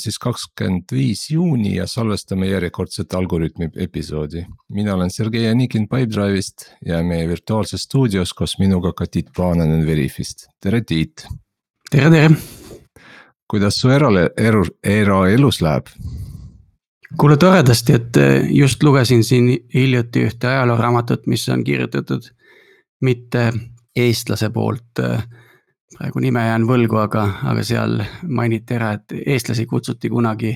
siis kakskümmend viis juuni ja salvestame järjekordset Algorütmi episoodi. mina olen Sergei Anikin Pipedrive'ist ja meie virtuaalses stuudios koos minuga ka Tiit Paananen Veriffist, tere Tiit. tere, tere. kuidas su era-, eru-, eraelus läheb? kuule toredasti, et eh, just lugesin siin hiljuti ühte ajalooraamatut, mis on kirjutatud mitte eestlase poolt äh, praegu nime jään võlgu, aga, aga seal mainiti ära, et eestlasi kutsuti kunagi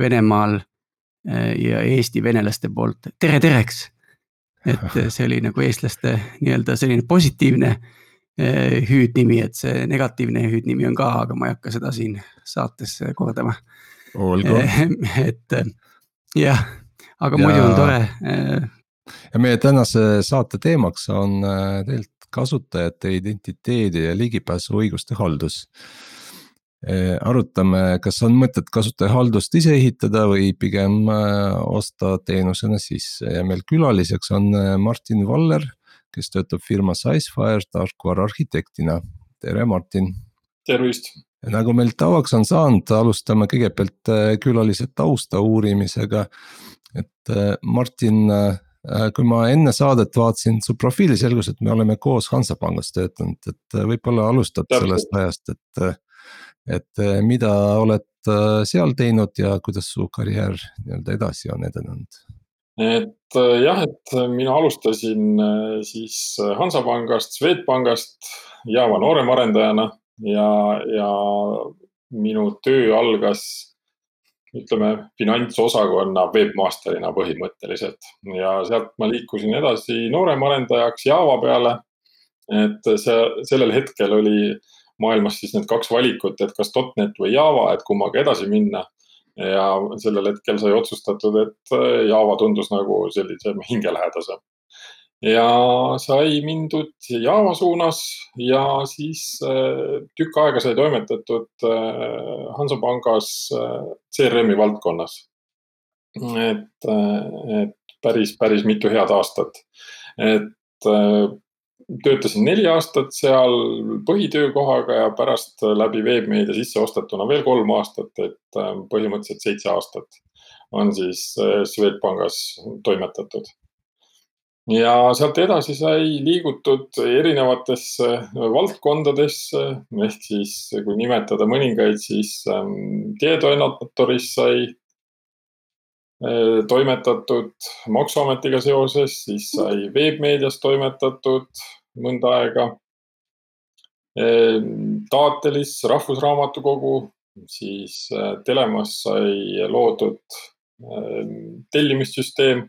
Venemaal eh, ja Eesti venelaste poolt tere tereks. et see oli nagu eestlaste nii-öelda selline positiivne eh, hüüdnimi, et see negatiivne hüüdnimi on ka, aga ma ei hakka seda siin saates kordama. olgu. et jah, aga ja... muidu on tore. Eh, ja meie tänase saate teemaks on tegelikult kasutajate identiteedi ja ligipääsuõiguste haldus. E, arutame, kas on mõtet kasutajahaldust ise ehitada või pigem e, osta teenusena sisse ja meil külaliseks on e, Martin Valler, kes töötab firmas Icefire tarkvara arhitektina. tere, Martin. tervist nagu meil tavaks on saanud, alustame kõigepealt külalise tausta uurimisega. et Martin kui ma enne saadet vaatasin su profiili, selgus, et me oleme koos Hansapangas töötanud, et äh, võib-olla alustad Täpselt. sellest ajast, et. Äh, et mida oled seal teinud ja kuidas su karjäär nii-öelda edasi on edenenud? et jah, et mina alustasin siis Hansapangast, Swedbankist Java nooremarendajana ja, ja minu töö algas ütleme, finantsosakonna webmaster'ina põhimõtteliselt ja sealt ma liikusin edasi nooremarendajaks Java peale. et see, sellel hetkel oli maailmas siis need kaks valikut, et kas .NET või Java, et kummaga edasi minna. ja sellel hetkel sai otsustatud, et Java tundus nagu sellise hingelähedasem ja sai mindud Java suunas ja siis äh, tükk aega sai toimetatud äh, Hansapangas äh, CRM-i valdkonnas. et, et päris, päris mitu head aastat. et töötasin neli aastat seal põhitöökohaga ja pärast läbi veebmeedia sisseostetuna veel kolm aastat, et põhimõtteliselt seitse aastat on siis Swedbankis toimetatud ja sealt edasi sai liigutud erinevatesse valdkondadesse ehk siis kui nimetada mõningaid, siis ähm, teetoimetatoris sai äh, toimetatud Maksuametiga seoses, siis sai veebmeedias toimetatud mõnda aega. Ähm, Taatelis Rahvusraamatukogu, siis äh, Telemas sai loodud ähm, tellimissüsteem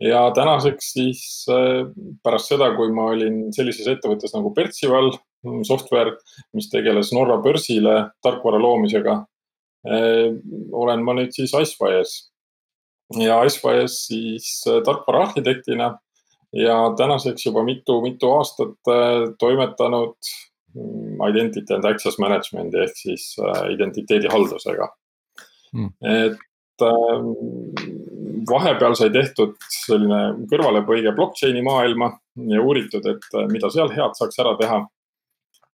ja tänaseks siis äh, pärast seda, kui ma olin sellises ettevõttes nagu Pertsival mm, software, mis tegeles Norra börsile tarkvara loomisega, äh, olen ma nüüd siis Icefires ja Icefires siis äh, tarkvara arhitektina ja tänaseks juba mitu-mitu aastat toimetanud mm, identity and access management'i ehk siis identiteedihaldusega. Mm.. et vahepeal sai tehtud selline kõrvalepõige blockchain'i maailma ja uuritud, et äh, mida seal head saaks ära teha.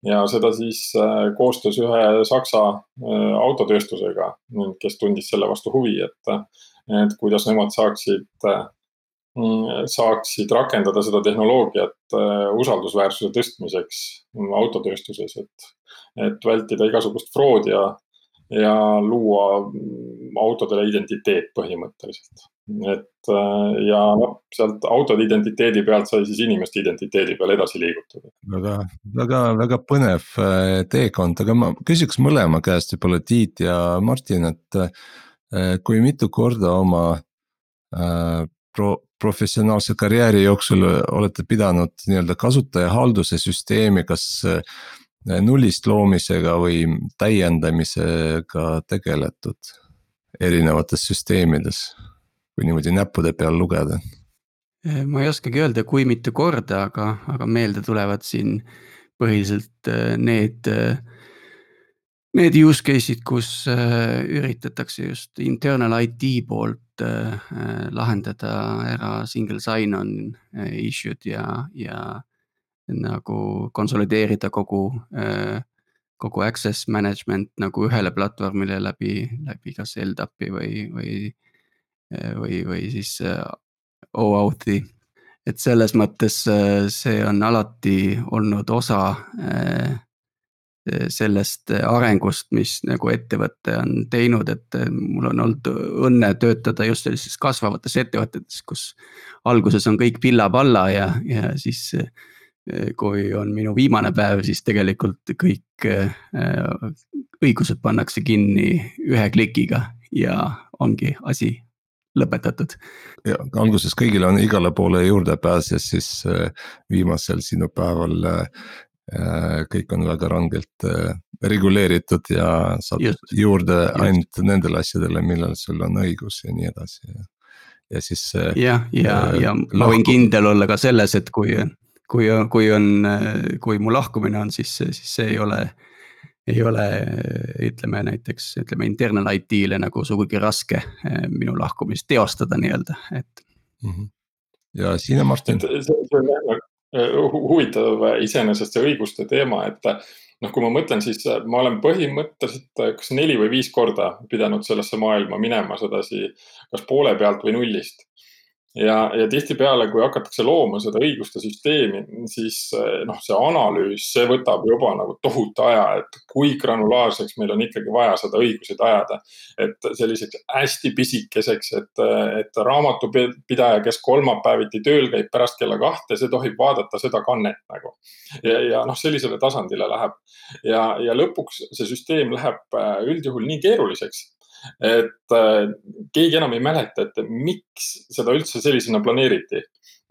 ja seda siis äh, koostöös ühe Saksa äh, autotööstusega, kes tundis selle vastu huvi, et, et kuidas nemad saaksid, saaksid rakendada seda tehnoloogiat usaldusväärsuse tõstmiseks autotööstuses, et, et vältida igasugust fraudi ja ja luua autodele identiteet põhimõtteliselt. Et äh, ja noh, sealt autode identiteedi pealt sai siis inimeste identiteedi peale edasi liigutada. väga, väga, väga põnev äh, teekond, aga ma küsiks mõlema käest võib-olla Tiit ja Martin, et äh, kui mitu korda oma pro-, professionaalse karjääri jooksul olete pidanud nii-öelda kasutajahalduse süsteemi, kas nullist loomisega või täiendamisega tegeletud erinevates süsteemides, kui niimoodi näppude peal lugeda? ma ei oskagi öelda, kui mitu korda, aga, aga meelde tulevad siin põhiliselt äh, need, äh, need use case'id, kus äh, üritatakse just internal IT poolt lahendada ära single sign-on issue'd ja, ja nagu konsolideerida kogu kogu access management nagu ühele platvormile läbi, läbi kas LDAP-i või, või, või, või siis OAuth'i. et selles mõttes see on alati olnud osa sellest arengust, mis nagu ettevõte on teinud, et mul on olnud õnne töötada just sellises kasvavates ettevõtetes, kus alguses on kõik pilla-palla ja, ja siis kui on minu viimane päev, siis tegelikult kõik õigused pannakse kinni ühe klikiga ja ongi asi lõpetatud. ja alguses kõigil on igale poole juurdepääs ja siis viimasel sinu päeval Äh, kõik on väga rangelt äh, reguleeritud ja saad just, juurde just. ainult nendele asjadele, millel sul on õigus ja nii edasi ja. ja siis. Äh, jah, ja, ja, ja ma võin kindel olla ka selles, et kui, kui, kui on, kui mu lahkumine on, siis, siis see ei ole ei ole, ütleme näiteks, ütleme internal IT-le nagu sugugi raske minu lahkumist teostada nii-öelda, et mm. -hmm. ja sina, Martin? see, on jah Äh, huvitav iseenesest see õiguste teema, et noh, kui ma mõtlen, siis ma olen põhimõtteliselt kas neli või viis korda pidanud sellesse maailma minema sedasi kas poole pealt või nullist ja, ja tihtipeale, kui hakatakse looma seda õiguste süsteemi, siis eh, noh, see analüüs, see võtab juba nagu tohutu aja, et kui granulaarseks meil on ikkagi vaja seda õiguseid ajada. et selliseks hästi pisikeseks, et, et raamatupidaja, kes kolmapäeviti tööl käib pärast kella kahte, see tohib vaadata seda kannet nagu. ja, ja noh, sellisele tasandile läheb ja, ja lõpuks see süsteem läheb eh, üldjuhul nii keeruliseks et äh, keegi enam ei mäleta, et miks seda üldse sellisena planeeriti.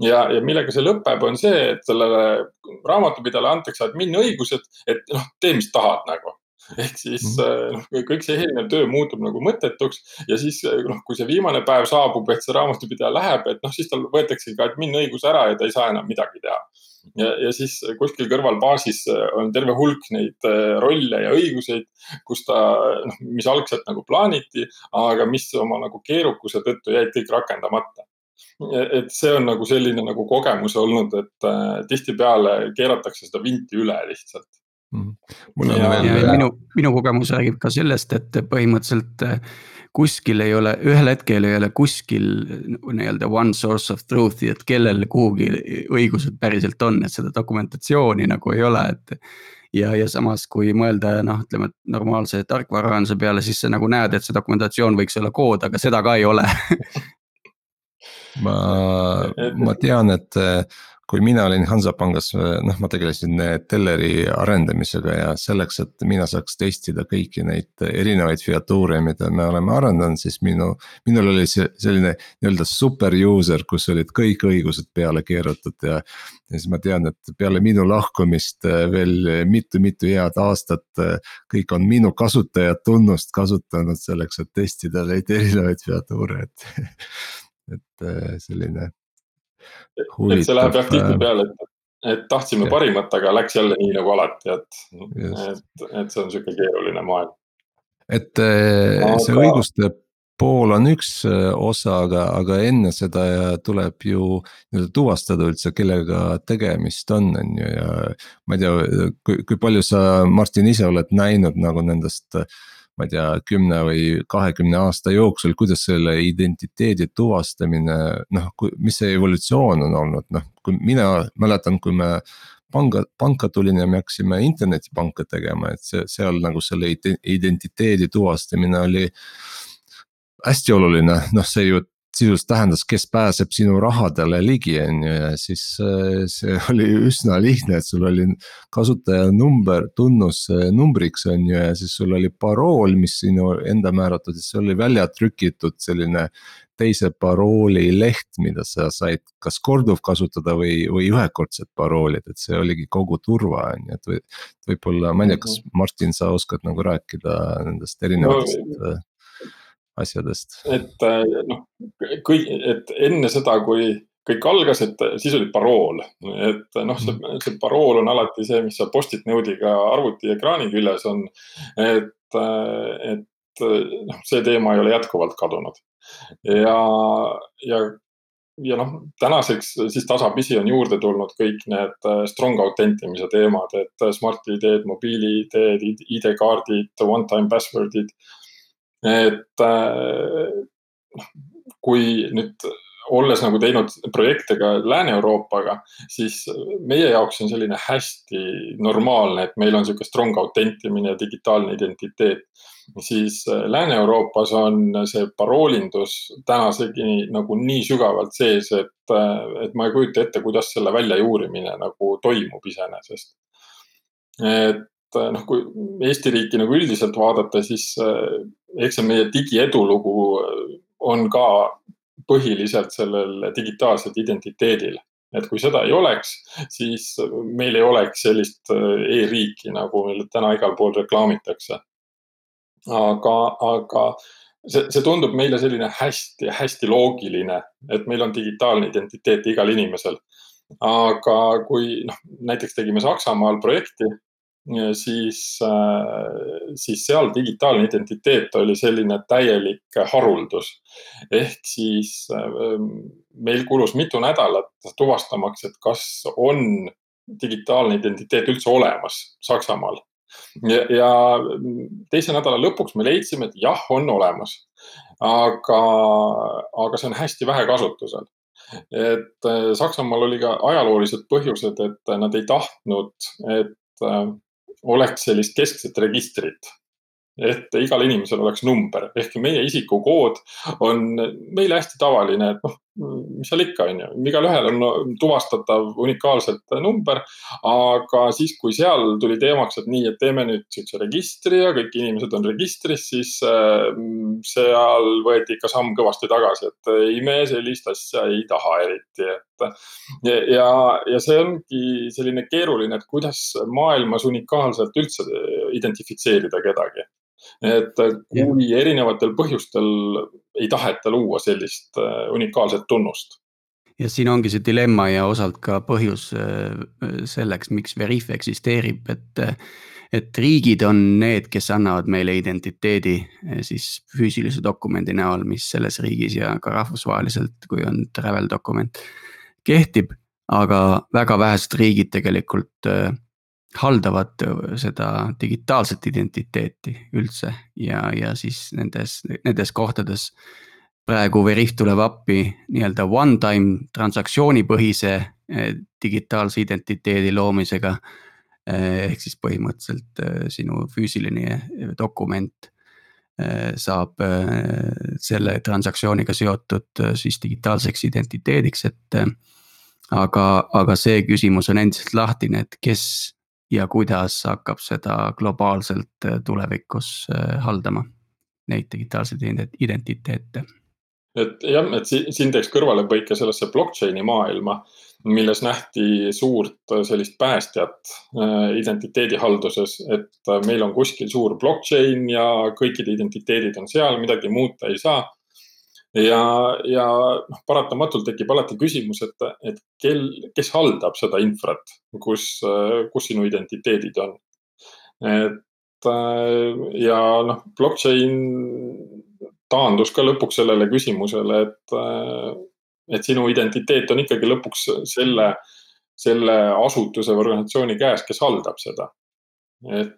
ja, ja millega see lõpeb, on see, et sellele raamatupidajale antakse admin-õigused, et noh, tee, mis tahad nagu ehk siis mhm. äh, noh, kõik see eelnev töö muutub nagu mõttetuks ja siis noh, kui see viimane päev saabub, et see raamatupidaja läheb, et noh, siis tal võetakse ka admin õigus ära ja ta ei saa enam midagi teha ja, ja siis kuskil kõrval baasis äh, on terve hulk neid äh, rolle ja õiguseid, kus ta, noh, mis algselt nagu plaaniti, aga mis oma nagu keerukuse tõttu jäid kõik rakendamata et see on nagu selline nagu kogemus olnud, et äh, tihtipeale keeratakse seda vinti üle lihtsalt mm. -hmm. ja, ja, ja minu, minu kogemus räägib ka sellest, et põhimõtteliselt äh, kuskil ei ole, ühel hetkel ei ole kuskil nii-öelda one source of truth'i, et kellel kuhugi õigused päriselt on, et seda dokumentatsiooni nagu ei ole, et. ja, ja samas, kui mõelda noh, ütleme normaalse tarkvaraarenduse peale, siis sa nagu näed, et see dokumentatsioon võiks olla kood, aga seda ka ei ole ma, ma tean, et kui mina olin Hansapangas, noh, ma tegelesin telleri arendamisega ja selleks, et mina saaks testida kõiki neid erinevaid featuure, mida me oleme arendanud, siis minu. minul oli see selline nii-öelda super user, kus olid kõik õigused peale keeratud ja. ja siis ma tean, et peale minu lahkumist veel mitu-mitu head aastat. kõik on minu kasutajatunnust kasutanud selleks, et testida neid erinevaid featuure, et, et selline et see läheb jah tihtipeale, et, et tahtsime ja. parimat, aga läks jälle nii nagu alati, et, et, et see on sihuke keeruline maailm. et eh, aga... see õiguste pool on üks eh, osa, aga, aga enne seda tuleb ju nii-öelda tuvastada üldse, kellega tegemist on, on ju, ja. ma ei tea, kui, kui palju sa, Martin, ise oled näinud nagu nendest äh, ma ei tea, kümne või kahekümne aasta jooksul, kuidas selle identiteedi tuvastamine, noh, mis see evolutsioon on olnud, noh, kui mina mäletan, kui me panga, panka tulin ja me hakkasime internetipanka tegema, et see, seal nagu selle identiteedi tuvastamine oli hästi oluline, noh, see ju sisuliselt tähendas, kes pääseb sinu rahadele ligi, on ju, ja siis äh, see oli üsna lihtne, et sul oli kasutajanumber, tunnus äh, numbriks, on ju, ja siis sul oli parool, mis sinu enda määratud, siis oli välja trükitud selline teise parooli leht, mida sa said kas korduvkasutada või, või ühekordset paroolid, et see oligi kogu turva, on ju, et või. võib-olla, ma ei tea, kas mhm. Martin, sa oskad nagu rääkida nendest erinevatest no, asjadest? et äh, noh, kõik, et enne seda, kui kõik algas, et siis oli parool, et noh, see, mm. see parool on alati see, mis seal post-it node'iga arvuti ekraani küljes on. et, äh, et noh, see teema ei ole jätkuvalt kadunud ja, ja ja noh, tänaseks siis tasapisi on juurde tulnud kõik need äh, strong authentic imise teemad, et smart ID-d, mobiil-ID-d, ID-kaardid, one-time password'id. Et noh, kui nüüd olles nagu teinud projekte ka Lääne-Euroopaga, siis meie jaoks on selline hästi normaalne, et meil on niisugune strong authentic imine ja digitaalne identiteet siis äh, Lääne-Euroopas on see paroolindus tänasegi nagu nii sügavalt sees, et, äh, et ma ei kujuta ette, kuidas selle väljajuurimine nagu toimub iseenesest. et äh, noh, kui Eesti riiki nagu üldiselt vaadata, siis eks see meie digiedulugu on ka põhiliselt sellel digitaalsel identiteedil et kui seda ei oleks, siis meil ei oleks sellist e-riiki, nagu meil täna igal pool reklaamitakse aga, aga see, see tundub meile selline hästi-hästi loogiline, et meil on digitaalne identiteet igal inimesel. aga kui noh, näiteks tegime Saksamaal projekti, siis, siis seal digitaalne identiteet oli selline täielik haruldus. ehk siis meil kulus mitu nädalat tuvastamaks, et kas on digitaalne identiteet üldse olemas Saksamaal ja, ja teise nädala lõpuks me leidsime, et jah, on olemas. aga, aga see on hästi vähe kasutusel. et äh, Saksamaal oli ka ajaloolised põhjused, et nad ei tahtnud, et äh, oleks sellist keskset registrit et igal inimesel oleks number, ehkki meie isikukood on meile hästi tavaline, et noh, mis seal ikka, on ju, igalühel on tuvastatav unikaalselt number. aga siis, kui seal tuli teemaks, et nii, et teeme nüüd siukse registri ja kõik inimesed on registris, siis äh, seal võeti ikka samm kõvasti tagasi, et ei, me sellist asja ei taha eriti, et. ja, ja see ongi selline keeruline, et kuidas maailmas unikaalselt üldse identifitseerida kedagi et äh, kui erinevatel põhjustel ei taheta luua sellist äh, unikaalset tunnust. ja siin ongi see dilemma ja osalt ka põhjus äh, selleks, miks Veriff eksisteerib, et et riigid on need, kes annavad meile identiteedi siis füüsilise dokumendi näol, mis selles riigis ja ka rahvusvaheliselt, kui on travel dokument, kehtib. aga väga vähesed riigid tegelikult haldavad seda digitaalset identiteeti üldse ja, ja siis nendes, nendes kohtades. praegu Veriff tuleb appi nii-öelda one time transaktsioonipõhise eh, digitaalse identiteedi loomisega. Eh, ehk siis põhimõtteliselt sinu füüsiline dokument saab selle transaktsiooniga seotud siis digitaalseks identiteediks, et. aga, aga see küsimus on endiselt lahtine, et kes ja kuidas hakkab seda globaalselt äh, tulevikus äh, haldama, neid digitaalseid identiteete. et jah, et siin teeks kõrvalepõike sellesse blockchain'i maailma, milles nähti suurt äh, sellist päästjat identiteedihalduses, et meil on kuskil suur blockchain ja kõikide identiteedid on seal, midagi muuta ei saa ja, ja noh, paratamatult tekib alati küsimus, et, et kel, kes haldab seda infrat, kus, kus sinu identiteedid on. et ja noh, blockchain taandus ka lõpuks sellele küsimusele, et, et sinu identiteet on ikkagi lõpuks selle, selle asutuse või organisatsiooni käes, kes haldab seda. et,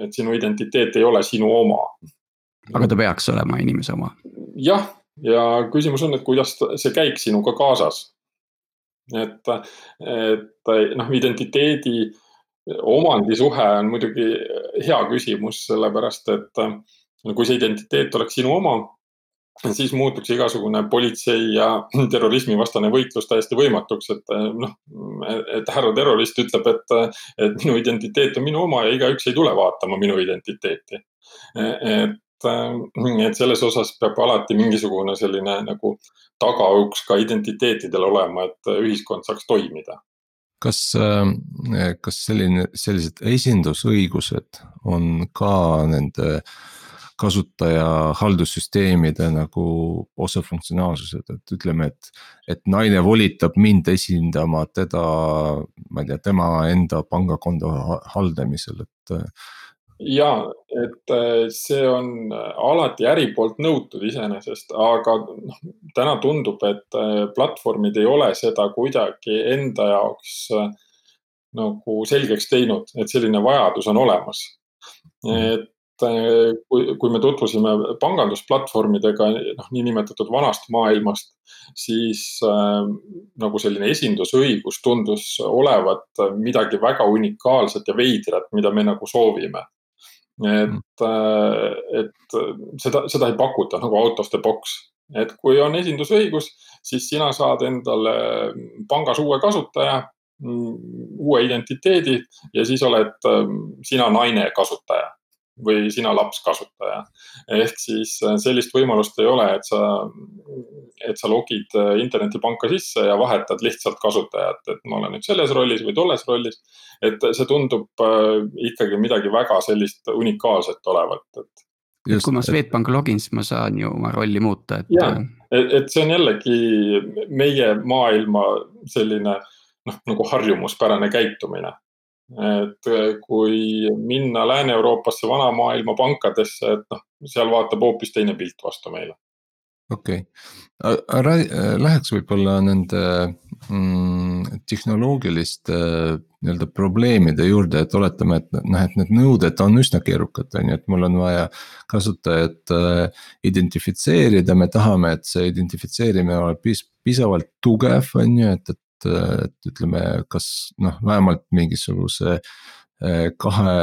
et sinu identiteet ei ole sinu oma aga ta peaks olema inimese oma. jah, ja küsimus on, et kuidas see käib sinuga kaasas. et, et noh, identiteedi omandisuhe on muidugi hea küsimus, sellepärast et kui see identiteet oleks sinu oma, siis muutuks igasugune politsei ja terrorismivastane võitlus täiesti võimatuks, et noh, et härra terrorist ütleb, et, et minu identiteet on minu oma ja igaüks ei tule vaatama minu identiteeti. et et selles osas peab alati mingisugune selline nagu tagauks ka identiteetidel olema, et ühiskond saaks toimida. kas, äh, kas selline, sellised esindusõigused on ka nende kasutaja haldussüsteemide nagu osa funktsionaalsused, et ütleme, et. et naine volitab mind esindama teda, ma ei tea, tema enda pangakonto haldamisel, et ja, et äh, see on alati äri poolt nõutud iseenesest, aga noh, täna tundub, et platvormid ei ole seda kuidagi enda jaoks nagu selgeks teinud, et selline vajadus on olemas. et Eh, kui, kui me tutvusime pangandusplatvormidega, noh, niinimetatud vanast maailmast, siis äh, nagu selline esindusõigus tundus olevat midagi väga unikaalset ja veidrat, mida me nagu soovime. Et, äh, et seda, seda ei pakuta nagu out of the box, et kui on esindusõigus, siis sina saad endale pangas uue kasutaja, mm, uue identiteedi ja siis oled sina naine kasutaja või sina laps kasutaja. ehk siis äh, sellist võimalust ei ole, et sa, et sa logid äh, internetipanka sisse ja vahetad lihtsalt kasutajat, et ma olen nüüd selles rollis või tolles rollis. et see tundub äh, ikkagi midagi väga sellist unikaalset olevat, et. Just, kui ma Swedbanki login, siis ma saan ju oma rolli muuta, et. jah, et, et see on jällegi meie maailma selline noh, nagu harjumuspärane käitumine et äh, kui minna Lääne-Euroopasse, vana maailma pankadesse, et noh, seal vaatab hoopis teine pilt vastu meile. okei okay., läheks võib-olla nende mm, tehnoloogiliste nii-öelda probleemide juurde, et oletame, et noh, et need nõuded on üsna keerukad, on ju, et mul on vaja kasutajat äh, identifitseerida, me tahame, et see identifitseerimine oleks piis-, piisavalt tugev, on ju, et, et et ütleme, kas noh, vähemalt mingisuguse eh, kahe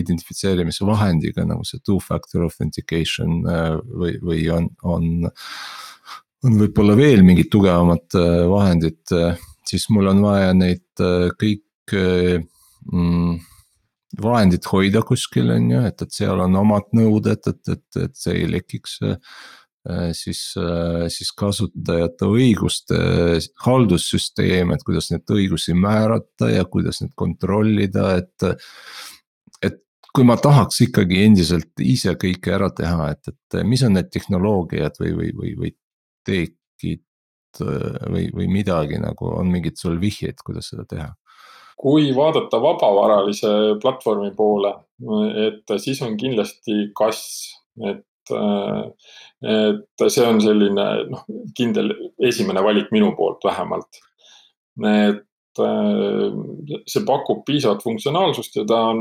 identifitseerimise vahendiga nagu see two-factor authentication eh, või, või on, on. on võib-olla veel mingid tugevamad eh, vahendid, siis mul on vaja neid kõik mm, vahendid hoida kuskil on ju, et, et seal on omad nõuded, et, et, et see ei lekiks siis, äh, siis kasutajate õiguste haldussüsteem, et kuidas neid õigusi määrata ja kuidas neid kontrollida, et. et kui ma tahaks ikkagi endiselt ise kõike ära teha, et, et mis on need tehnoloogiad või, või, või, või teekid või, või midagi nagu on mingid sul vihjeid, kuidas seda teha? kui vaadata vabavaralise platvormi poole, et siis on kindlasti kass, et et see on selline noh, kindel esimene valik minu poolt vähemalt. et see pakub piisavat funktsionaalsust ja ta on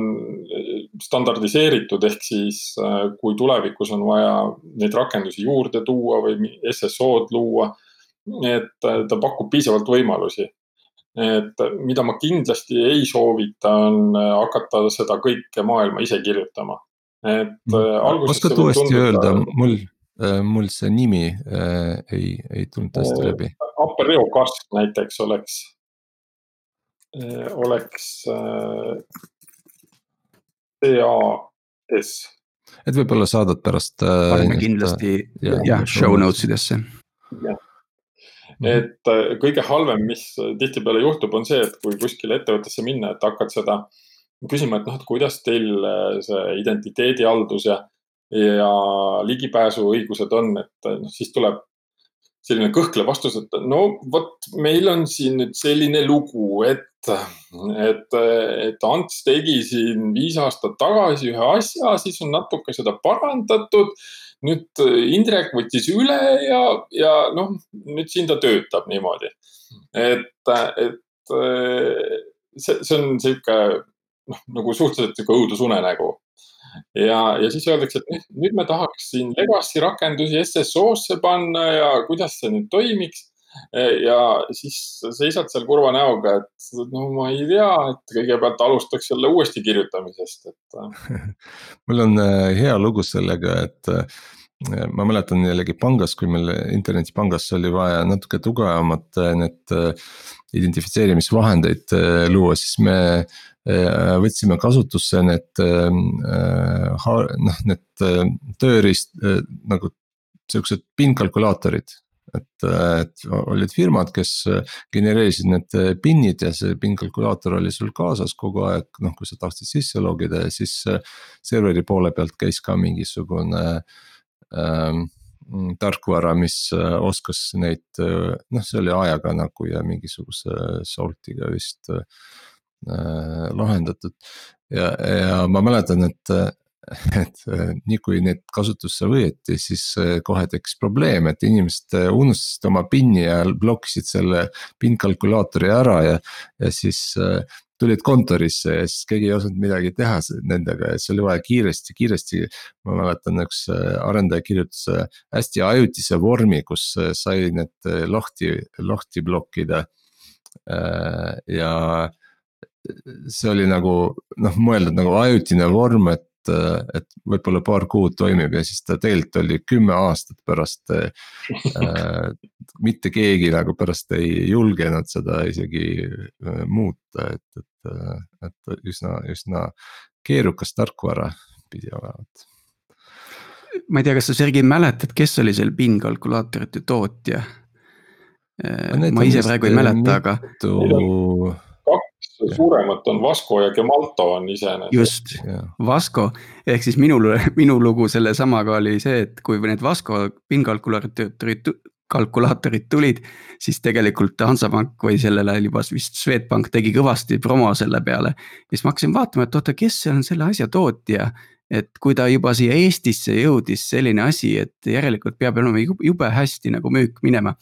standardiseeritud, ehk siis kui tulevikus on vaja neid rakendusi juurde tuua või SSO-d luua, et ta pakub piisavalt võimalusi et mida ma kindlasti ei soovita, on hakata seda kõike maailma ise kirjutama et mm. äh,. oskad uuesti öelda, mul äh,, mul see nimi äh, ei, ei tulnud hästi äh, läbi. Apereo Kask näiteks oleks äh,, oleks äh, CAS. et võib-olla saadad pärast äh,. paneme kindlasti jah ja, show notes idesse. jah mhm. et äh, kõige halvem, mis tihtipeale juhtub, on see, et kui kuskile ettevõttesse minna, et hakkad seda äh, küsima, et noh, et kuidas teil äh, see identiteedihaldus ja, ja ligipääsuõigused on, et noh, siis tuleb selline kõhklev vastus, et no vot, meil on siin nüüd selline lugu, et, et, et Ants tegi siin viis aastat tagasi ühe asja, siis on natuke seda parandatud. nüüd Indrek võttis üle ja, ja noh, nüüd siin ta töötab niimoodi. et, et see, see on sihuke noh, nagu suhteliselt sihuke õudusunenägu. ja, ja siis öeldakse, et nüüd, nüüd me tahaks siin legacy rakendusi SSO-sse panna ja kuidas see nüüd toimiks. ja siis seisad seal kurva näoga, et no ma ei tea, et kõigepealt alustaks jälle uuesti kirjutamisest, et mul on äh, hea lugu sellega, et äh, ma mäletan jällegi pangas, kui meil internetipangas oli vaja natuke tugevamat äh, need identifitseerimisvahendeid luua, siis me Äh, võtsime kasutusse need äh, noh, need äh, tööriist nagu siuksed PIN-kalkulaatorid. et, et olid firmad, kes genereerisid need PIN-id ja see PIN-kalkulaator oli sul kaasas kogu aeg, noh kui sa tahtsid sisse logida ja siis. serveri poole pealt käis ka mingisugune ähm, tarkvara, mis oskas neid, noh, see oli ajaga nagu ja mingisuguse salt'iga vist lahendatud. ja, ja ma mäletan, et, et nii kui need kasutusse võeti, siis kohe tekkis probleem, et inimesed unustasid oma PIN-i ja blokkisid selle PIN kalkulaatori ära ja, ja siis tulid kontorisse ja siis keegi ei osanud midagi teha nendega ja siis oli vaja kiiresti, kiiresti. ma mäletan, üks äh, arendaja kirjutas äh, hästi ajutise vormi, kus äh, sai need lahti, lahti blokkida. ja see oli nagu noh, mõeldud nagu ajutine vorm, et et, võib-olla paar kuud toimib ja siis ta tegelikult oli kümme aastat pärast äh,. mitte keegi nagu pärast ei julgenud seda isegi äh, muuta, et, et, äh, et üsna, üsna keerukas tarkvara pidi olevat ma ei tea, kas sa, Sergei, mäletad, kes oli seal PIN kalkulaatorite tootja? ma ise praegu ei mäleta, aga suuremat on Vasco ja Gemalto on iseenesest. just, Vasco ehk siis minu, minu lugu sellesamaga oli see, et kui need Vasco PIN-kalkulaatorid, kalkulaatorid tulid, siis tegelikult Hansapank või sellel ajal juba vist Swedbank tegi kõvasti promo selle peale. siis ma hakkasin vaatama, et oota, kes on selle asja tootja et kui ta juba siia Eestisse jõudis, selline asi, et järelikult peab olema jube hästi nagu müük minema.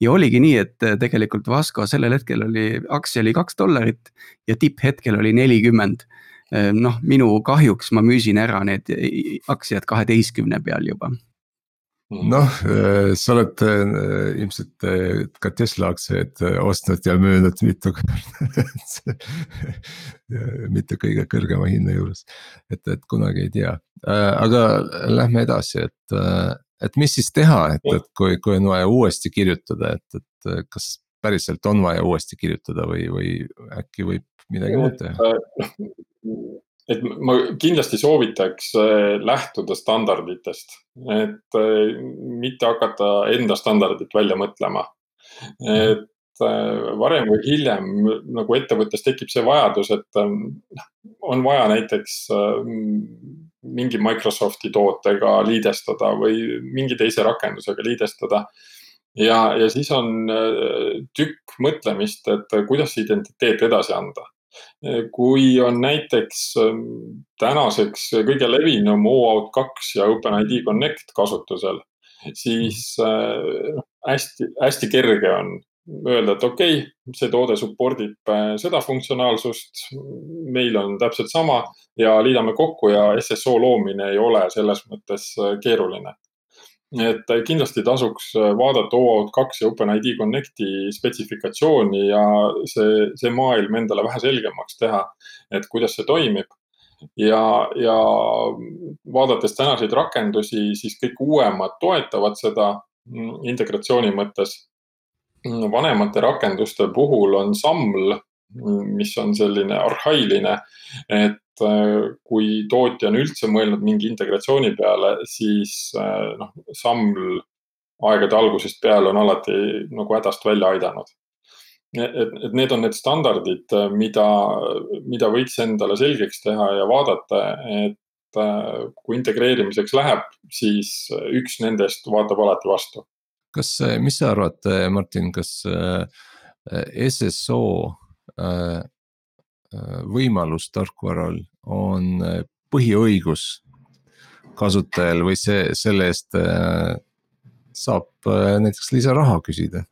ja oligi nii, et tegelikult Vasco sellel hetkel oli, aktsia oli kaks dollarit ja tipphetkel oli nelikümmend. noh, minu kahjuks ma müüsin ära need aktsiad kaheteistkümne peal juba noh, äh, sa oled äh, ilmselt äh, ka Tesla aktsiaid ostnud ja müünud mitu korda mitte kõige kõrgema hinna juures, et, et kunagi ei tea, aga lähme edasi, et, et mis siis teha, et, et kui, kui on vaja uuesti kirjutada, et, et kas päriselt on vaja uuesti kirjutada või, või äkki võib midagi muud teha? Et ma kindlasti soovitaks äh, lähtuda standarditest, et äh, mitte hakata enda standardit välja mõtlema. et äh, varem või hiljem nagu ettevõttes tekib see vajadus, et noh, on vaja näiteks mingi Microsofti tootega liidestada või mingi teise rakendusega liidestada ja, ja siis on tükk mõtlemist, et kuidas identiteet edasi anda kui on näiteks ähm, tänaseks kõige levinum OAuth kaks ja OpenID Connect kasutusel, siis äh, noh, hästi-hästi kerge on öelda, et okei okay,, see toode support ib äh, seda funktsionaalsust, meil on täpselt sama ja liidame kokku ja SSO loomine ei ole selles mõttes äh, keeruline et kindlasti tasuks äh, vaadata OAuth kaks ja OpenID Connecti spetsifikatsiooni ja see, see maailm endale vähe selgemaks teha, et kuidas see toimib. ja, ja vaadates tänaseid rakendusi, siis kõik uuemad toetavad seda mm, integratsiooni mõttes. Mm, vanemate rakenduste puhul on SAML, mis on selline arhailine, et Äh, kui tootja on üldse mõelnud mingi integratsiooni peale, siis äh, noh, SAML aegade algusest peale on alati nagu hädast välja aidanud. et, et need on need standardid, mida, mida võiks endale selgeks teha ja vaadata, et äh, kui integreerimiseks läheb, siis üks nendest vaatab alati vastu. kas, mis sa arvad, Martin, kas SSO võimalus tarkvaral on äh, põhiõigus kasutajal või see, selle eest äh, saab äh, näiteks lisaraha küsida?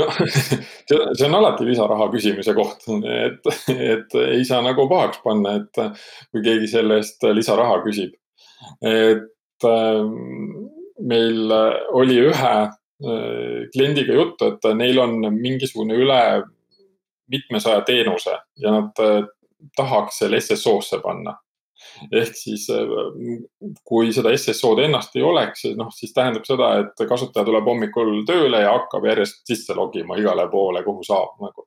no see on alati lisaraha küsimise koht, et, et ei saa nagu pahaks panna, et kui keegi selle eest lisaraha küsib. et meil oli ühe kliendiga juttu, et neil on mingisugune üle mitmesaja teenuse ja nad tahaks selle SSO-sse panna. ehk siis kui seda SSO-d ennast ei oleks, noh siis tähendab seda, et kasutaja tuleb hommikul tööle ja hakkab järjest sisse logima igale poole, kuhu saab nagu.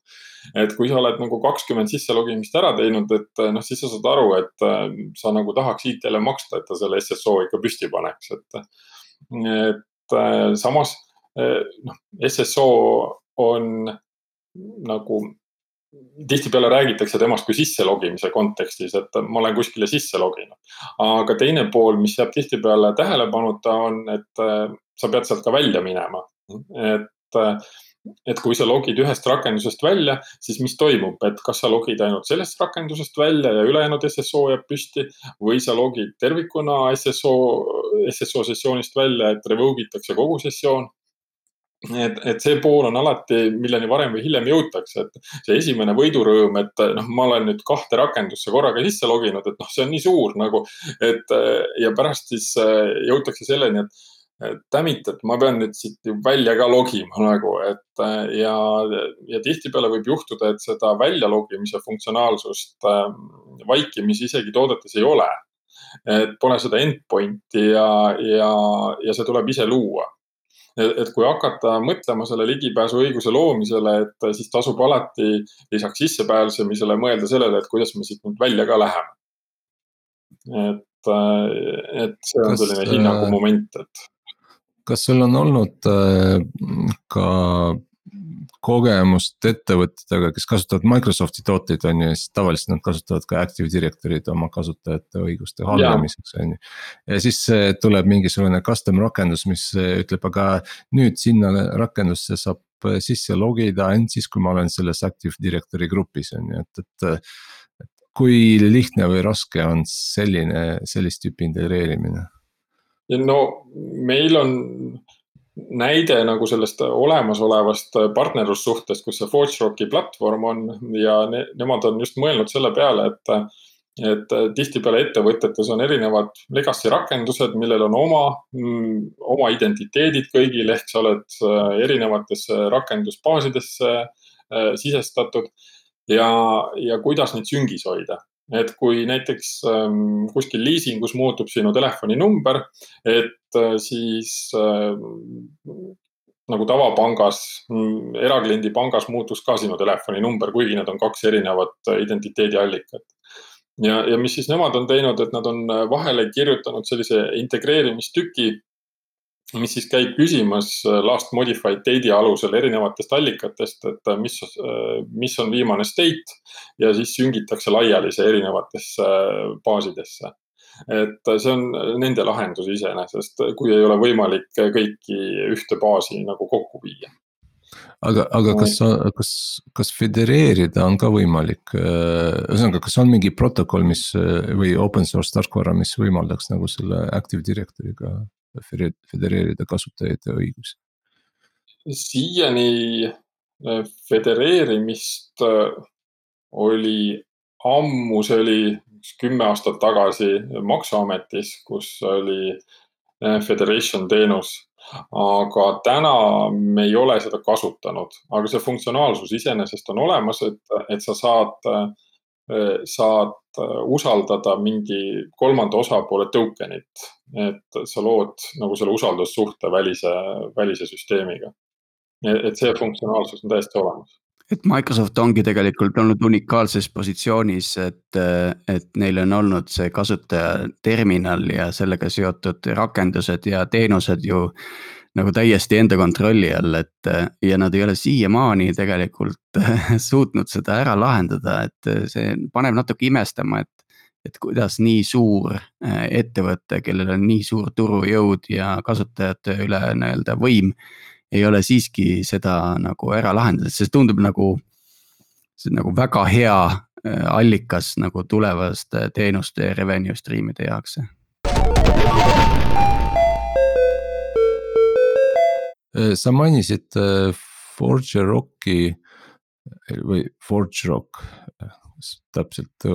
et kui sa oled nagu kakskümmend sisse logimist ära teinud, et noh, siis sa saad aru, et sa nagu tahaks IT-le maksta, et ta selle SSO ikka püsti paneks, et. et samas noh, SSO on nagu tihtipeale räägitakse temast kui sisselogimise kontekstis, et ma olen kuskile sisse loginud. aga teine pool, mis jääb tihtipeale tähelepanuta, on, et äh, sa pead sealt ka välja minema. et äh, et kui sa logid ühest rakendusest välja, siis mis toimub, et kas sa logid ainult sellest rakendusest välja ja ülejäänud SSO jääb püsti või sa logid tervikuna SSO, SSO sessioonist välja, et revoke itakse kogu sessioon et, et see pool on alati, milleni varem või hiljem jõutakse, et see esimene võidurõõm, et noh, ma olen nüüd kahte rakendusse korraga sisse loginud, et noh, see on nii suur nagu, et ja pärast siis jõutakse selleni, et Dammit, et ma pean nüüd siit välja ka logima nagu, et ja, ja tihtipeale võib juhtuda, et seda välja logimise funktsionaalsust äh, vaikimisi isegi toodetes ei ole. et pole seda endpoint'i ja, ja, ja see tuleb ise luua et kui hakata mõtlema selle ligipääsuõiguse loomisele, et siis tasub alati lisaks sissepääsemisele mõelda sellele, et kuidas me siit nüüd välja ka läheme. et, et see on kas, selline hinnangumoment, et kas sul on olnud äh, ka kogemust ettevõtetega, kes kasutavad Microsofti tooteid, on ju, siis tavaliselt nad kasutavad ka Active Directory'd oma kasutajate õiguste haldamiseks, on ju. ja siis tuleb mingisugune custom rakendus, mis ütleb, aga nüüd sinna rakendusse saab sisse logida ainult siis, kui ma olen selles Active Directory grupis, on ju, et, et. et kui lihtne või raske on selline, sellist tüüpi integreerimine? no meil on näide nagu sellest olemasolevast partnerlussuhtest, kus see ForgeRocki platvorm on ja ne, nemad on just mõelnud selle peale, et et tihtipeale ettevõtetes on erinevad legacy rakendused, millel on oma, mm, oma identiteedid kõigil, ehk sa oled äh, erinevatesse rakendusbaasidesse äh, sisestatud. Ja, ja kuidas neid süngis hoida et kui näiteks ähm, kuskil liisingus muutub sinu telefoninumber, et äh, siis äh, nagu tavapangas, mm, erakliendi pangas muutus ka sinu telefoninumber, kuigi need on kaks erinevat äh, identiteediallikat. ja, ja mis siis nemad on teinud, et nad on vahele kirjutanud sellise integreerimistüki mis siis käib küsimas äh, last modified date'i alusel erinevatest allikatest, et äh, mis, äh, mis on viimane state ja siis süngitakse laiali see erinevatesse baasidesse. et see on nende lahendus iseenesest, kui ei ole võimalik kõiki ühte baasi nagu kokku viia aga, aga kas, kas, kas födereerida on ka võimalik, ühesõnaga, kas on mingi protokoll, mis või open source tarkvara, mis võimaldaks nagu selle Active Directory'ga födereerida kasutajate õigusi? siiani äh, födereerimist äh, oli ammu, see oli kümme aastat tagasi Maksuametis, kus oli äh, Federation teenus. aga täna me ei ole seda kasutanud, aga see funktsionaalsus iseenesest on olemas, et, et sa saad saad usaldada mingi kolmanda osapoole token'it. et sa lood nagu selle usaldussuhte välise, välise süsteemiga. et see funktsionaalsus on täiesti olemas et Microsoft ongi tegelikult olnud unikaalses positsioonis, et, et neil on olnud see kasutajaterminal ja sellega seotud rakendused ja teenused ju nagu täiesti enda kontrolli all, et ja nad ei ole siiamaani tegelikult suutnud seda ära lahendada, et see paneb natuke imestama, et. et kuidas nii suur äh, ettevõte, kellel on nii suur turujõud ja kasutajate üle nii-öelda võim. ei ole siiski seda nagu ära lahendanud, see tundub nagu, see on nagu väga hea allikas nagu tulevaste teenuste revenue stream'ide jaoks sa mainisid äh, Forge Rocki äh, või Forge Rock, täpselt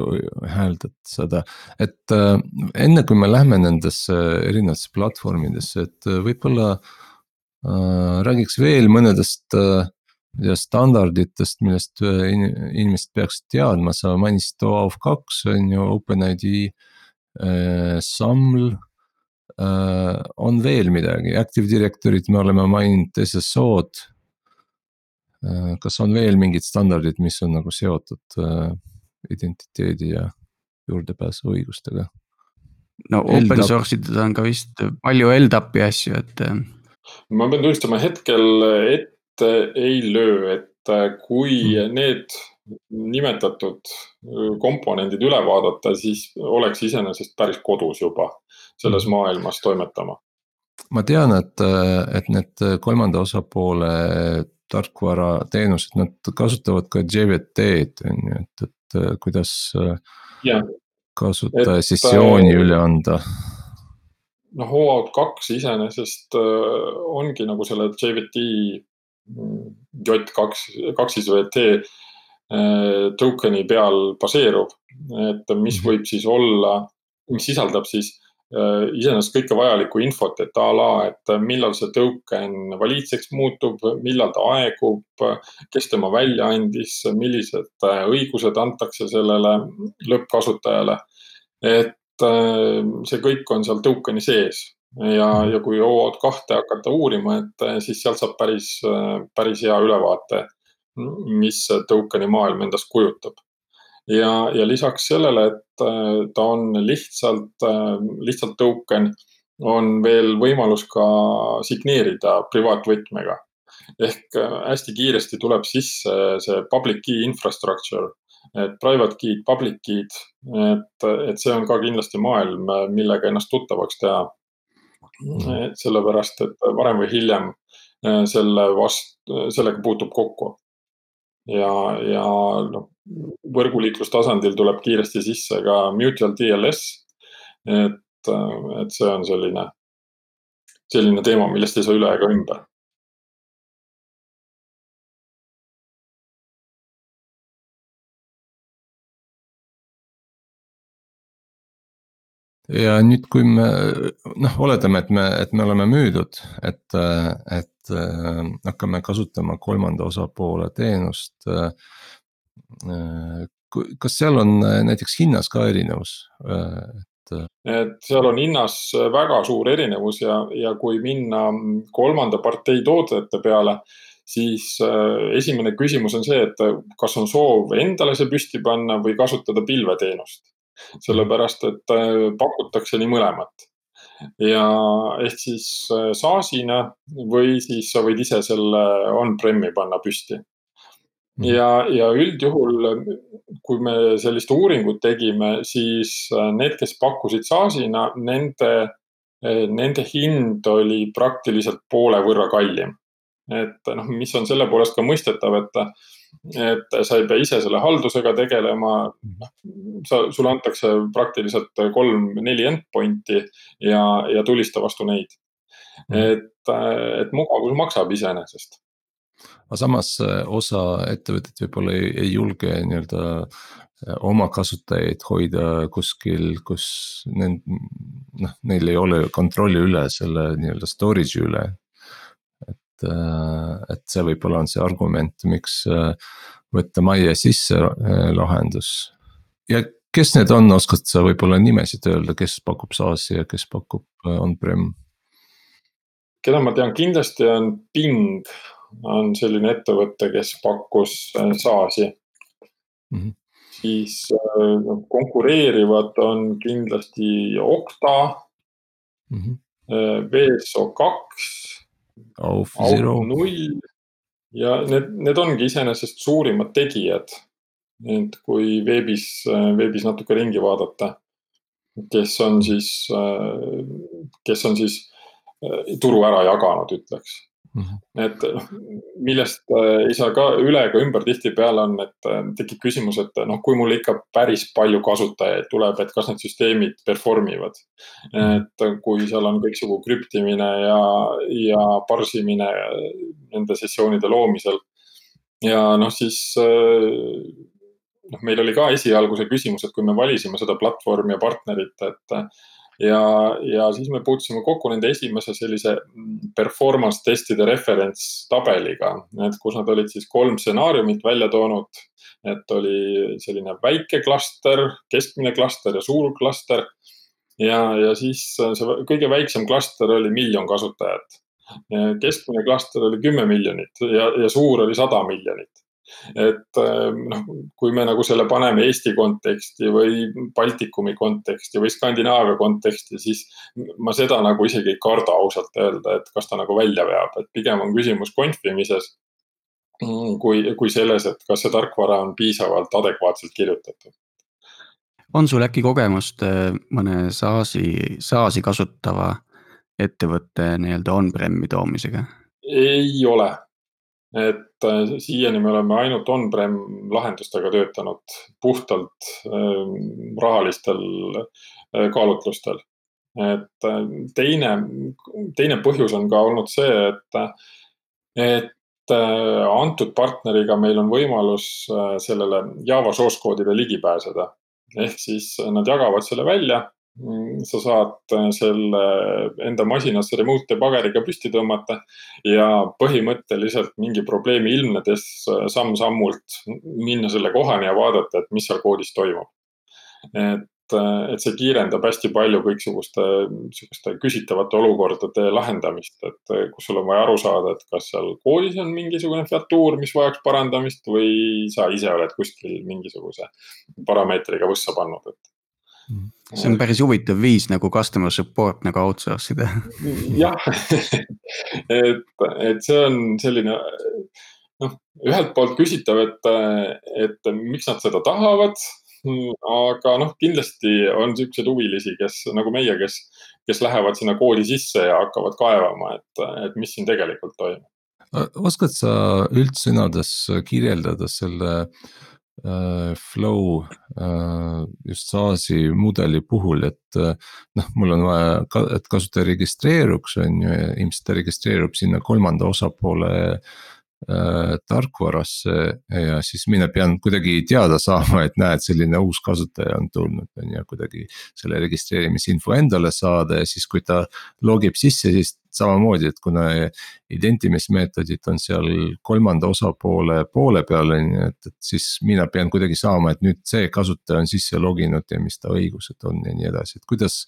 hääldad seda, et enne kui me läheme nendesse erinevatesse platvormidesse, et võib-olla äh, räägiks veel mõnedest äh, standarditest, millest inimesed peaksid teadma, sa mainisid OAuth kaks on ju, OpenID äh,, SAML Äh, on veel midagi, Active Directory't me oleme maininud, SSO-d. Äh, kas on veel mingid standardid, mis on nagu seotud äh, identiteedi ja juurdepääsu õigustega? no open source ides on ka vist palju LDAP-i asju, et. ma pean tunnistama, hetkel ette ei löö, et kui hmm. need nimetatud komponendid üle vaadata, siis oleks iseenesest päris kodus juba selles maailmas toimetama? ma tean, et, et need kolmanda osapoole tarkvarateenused, nad kasutavad ka JVT-d on ju, et, et kuidas ja. kasutaja sessiooni üle anda noh, OAuth kaks iseenesest ongi nagu selle JVT J2, kaks siis VT token'i peal baseerub. et mis mhm. võib siis olla, mis sisaldab siis Äh, iseenesest kõike vajalikku infot, et a la, et millal see token valiidseks muutub, millal ta aegub, kes tema välja andis, millised äh, õigused antakse sellele lõppkasutajale. et äh, see kõik on seal token'i sees ja, ja kui OAuth kahte hakata uurima, et siis sealt saab päris, päris hea ülevaate, mis token'i maailm endast kujutab ja, ja lisaks sellele, et äh, ta on lihtsalt, äh, lihtsalt token, on veel võimalus ka signeerida privaatvõtmega. ehk äh, hästi kiiresti tuleb sisse see public key infrastructure, et private key'd, public key'd, et, et see on ka kindlasti maailm, millega ennast tuttavaks teha. sellepärast, et varem või hiljem selle vast-, sellega puutub kokku ja, ja noh, võrguliiklustasandil tuleb kiiresti sisse ka mutual TLS. et, et see on selline, selline teema, millest ei saa üle ega ümber ja nüüd, kui me noh, oletame, et me, et me oleme müüdud, et, et äh, hakkame kasutama kolmanda osapoole teenust äh,. kas seal on näiteks hinnas ka erinevus äh,? et. et seal on hinnas väga suur erinevus ja, ja kui minna kolmanda partei toodete peale siis äh, esimene küsimus on see, et kas on soov endale see püsti panna või kasutada pilveteenust sellepärast et äh, pakutakse nii mõlemat. ja ehk siis äh, SaaS-ina või siis sa võid ise selle on-prem'i panna püsti. Mhm. ja, ja üldjuhul, kui me sellist uuringut tegime, siis äh, need, kes pakkusid SaaS-ina, nende, nende hind oli praktiliselt poole võrra kallim. et noh, mis on selle poolest ka mõistetav, et et sa ei pea ise selle haldusega tegelema. noh, sa, sulle antakse praktiliselt kolm-neli endpoint'i ja, ja tulista vastu neid. Mhm. et, et mugavus maksab iseenesest aga samas eh, osa ettevõtteid võib-olla ei, ei julge nii-öelda eh, oma kasutajaid hoida kuskil, kus need noh, neil ei ole kontrolli üle selle nii-öelda storage'i üle et, äh, et see võib-olla on see argument, miks äh, võtta majja sisse äh, lahendus. ja kes need on, oskad sa võib-olla nimesid öelda, kes pakub SaaS-i ja kes pakub on-prem? keda ma tean, kindlasti on Bing, on selline ettevõte, kes pakkus SaaS-i mm. -hmm. siis noh, konkureerivad on kindlasti Okta mm, -hmm. VSO kaks Auf Zero. null ja need, need ongi iseenesest suurimad tegijad. et kui veebis, veebis natuke ringi vaadata, kes on siis, kes on siis turu ära jaganud, ütleks. Et noh, millest äh, ei saa ka üle ega ümber tihtipeale on, et äh, tekib küsimus, et noh, kui mul ikka päris palju kasutajaid tuleb, et kas need süsteemid perform ivad. et kui seal on kõiksugu krüptimine ja, ja parsimine nende sessioonide loomisel. ja noh, siis äh, noh, meil oli ka esialgu see küsimus, et kui me valisime seda platvormi ja partnerit, et ja, ja siis me puutusime kokku nende esimese sellise performance testide referents tabeliga, et kus nad olid siis kolm stsenaariumit välja toonud. et oli selline väike klaster, keskmine klaster ja suur klaster. ja, ja siis see kõige väiksem klaster oli miljon kasutajat. keskmine klaster oli kümme miljonit ja, ja suur oli sada miljonit et ähm, noh, kui me nagu selle paneme Eesti konteksti või Baltikumi konteksti või Skandinaavia konteksti, siis ma seda nagu isegi ei karda ausalt öelda, et kas ta nagu välja veab, et pigem on küsimus konfimises. Mm, kui, kui selles, et kas see tarkvara on piisavalt adekvaatselt kirjutatud on sul äkki kogemust äh, mõne SaaS-i, SaaS-i kasutava ettevõtte nii-öelda on-prem'i toomisega? ei ole, et siiani me oleme ainult on-prem lahendustega töötanud puhtalt rahalistel kaalutlustel. et teine, teine põhjus on ka olnud see, et, et antud partneriga meil on võimalus sellele Java source code'ile ligi pääseda. ehk siis nad jagavad selle välja sa saad äh, selle enda masinasse remote pageriga püsti tõmmata ja põhimõtteliselt mingi probleemi ilmnedes äh, samm-sammult minna selle kohani ja vaadata, et mis seal koodis toimub. et, äh, et see kiirendab hästi palju kõiksuguste sihukeste küsitavate olukordade lahendamist, et kus sul on vaja aru saada, et kas seal koodis on mingisugune featuur, mis vajaks parandamist või sa ise oled kuskil mingisuguse parameetriga võssa pannud, et see on päris huvitav viis nagu customer support nagu outsource ida. jah et, et see on selline noh, ühelt poolt küsitav, et, et miks nad seda tahavad. aga noh, kindlasti on siukseid huvilisi, kes nagu meie, kes, kes lähevad sinna koodi sisse ja hakkavad kaevama, et, et mis siin tegelikult toimub. oskad sa üldsõnades kirjeldada selle äh, flow äh, just SaaS-i mudeli puhul, et äh, noh, mul on vaja, et kasutaja registreeruks, on ju, ja ilmselt ta registreerub sinna kolmanda osapoole äh, tarkvarasse ja siis mina pean kuidagi teada saama, et näed, selline uus kasutaja on tulnud, on ju, kuidagi selle registreerimisinfo endale saada ja siis, kui ta logib sisse, siis samamoodi, et kuna identimismeetodid on seal kolmanda osapoole poole peal, on ju, et, et siis mina pean kuidagi saama, et nüüd see kasutaja on sisse loginud ja mis ta õigused on ja nii edasi, et kuidas.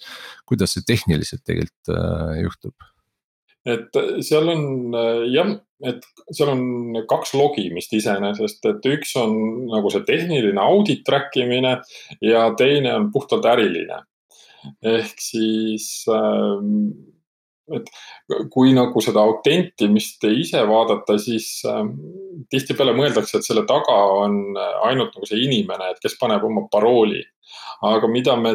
kuidas see tehniliselt tegelikult äh, juhtub? et seal on äh, jah, et seal on kaks logimist iseenesest, et üks on nagu see tehniline audit track imine ja teine on puhtalt äriline. ehk siis äh, et kui nagu seda autentimist ise vaadata, siis äh, tihtipeale mõeldakse, et selle taga on ainult nagu see inimene, et kes paneb oma parooli. aga mida me,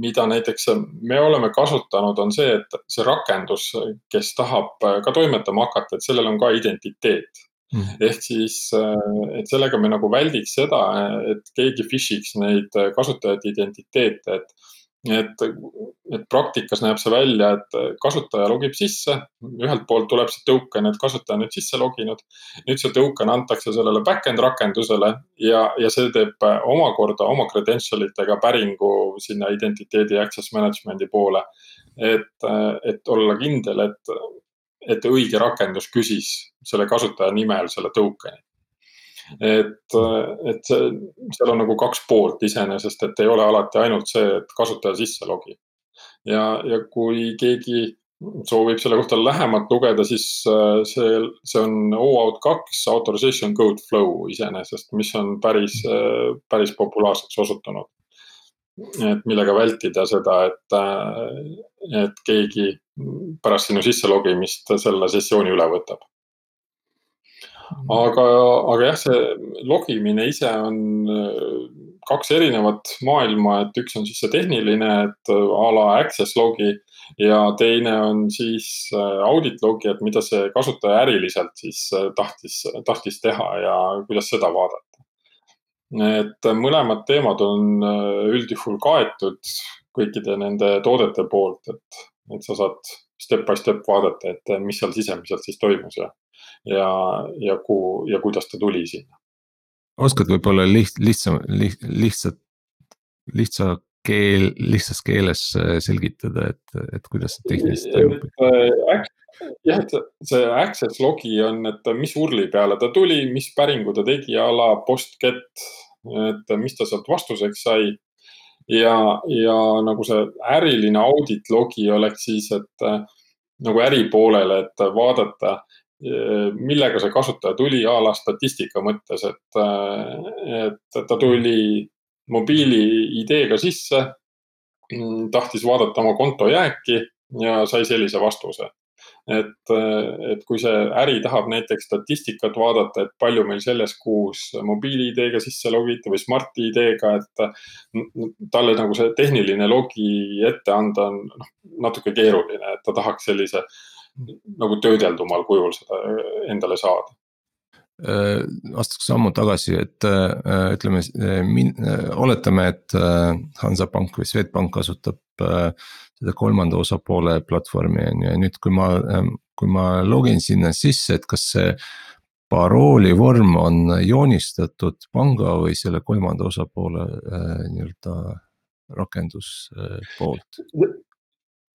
mida näiteks me oleme kasutanud, on see, et see rakendus, kes tahab ka toimetama hakata, et sellel on ka identiteet mm.. ehk siis, äh, et sellega me nagu väldiks seda, et keegi phish'iks neid kasutajate identiteete, et et, et praktikas näeb see välja, et kasutaja logib sisse, ühelt poolt tuleb see token, et kasutaja on nüüd sisse loginud. nüüd see token antakse sellele back-end rakendusele ja, ja see teeb omakorda oma credential itega päringu sinna identiteedi access management'i poole. et, et olla kindel, et, et õige rakendus küsis selle kasutaja nimel selle token'i et, et see, seal on nagu kaks poolt iseenesest, et ei ole alati ainult see, et kasutaja sisse logib. ja, ja kui keegi soovib selle kohta lähemalt lugeda, siis äh, see, see on OAuth kaks authorization code flow iseenesest, mis on päris, äh, päris populaarseks osutunud. et millega vältida seda, et, äh, et keegi pärast sinu sisselogimist selle sessiooni üle võtab aga, aga jah, see logimine ise on äh, kaks erinevat maailma, et üks on siis see tehniline, et äh, a la access logi ja teine on siis äh, audit logi, et mida see kasutaja äriliselt siis tahtis, tahtis teha ja kuidas seda vaadata. et mõlemad teemad on üldjuhul kaetud kõikide nende toodete poolt, et, et sa saad step by step vaadata, et mis seal sisemiselt siis toimus ja ja, ja kuhu ja kuidas ta tuli sinna. oskad võib-olla liht-, lihtsam, liht-, lihtsalt, lihtsa keel, lihtsas keeles äh, selgitada, et, et kuidas see tehniliselt toimub? Äh, jah, et see access logi on, et mis urli peale ta tuli, mis päringu ta tegi a la post-get, et mis ta sealt vastuseks sai. Ja, ja nagu see äriline audit logi oleks siis, et äh, nagu äri poolele, et vaadata millega see kasutaja tuli a la statistika mõttes, et, et ta tuli mobiili ID-ga sisse, tahtis vaadata oma konto jääki ja sai sellise vastuse. Et, et kui see äri tahab näiteks statistikat vaadata, et palju meil selles kuus mobiili ID-ga sisse logiti või Smart ID-ga, et talle nagu see tehniline logi ette anda on noh, natuke keeruline, et ta tahaks sellise nagu töödeldumal kujul seda endale saada. Astuks sammu tagasi, et ütleme, min-, oletame, et Hansapank või Swedbank kasutab seda kolmanda osapoole platvormi on ju ja nüüd, kui ma, kui ma login sinna sisse, et kas see parooli vorm on joonistatud panga või selle kolmanda osapoole nii-öelda rakendus poolt?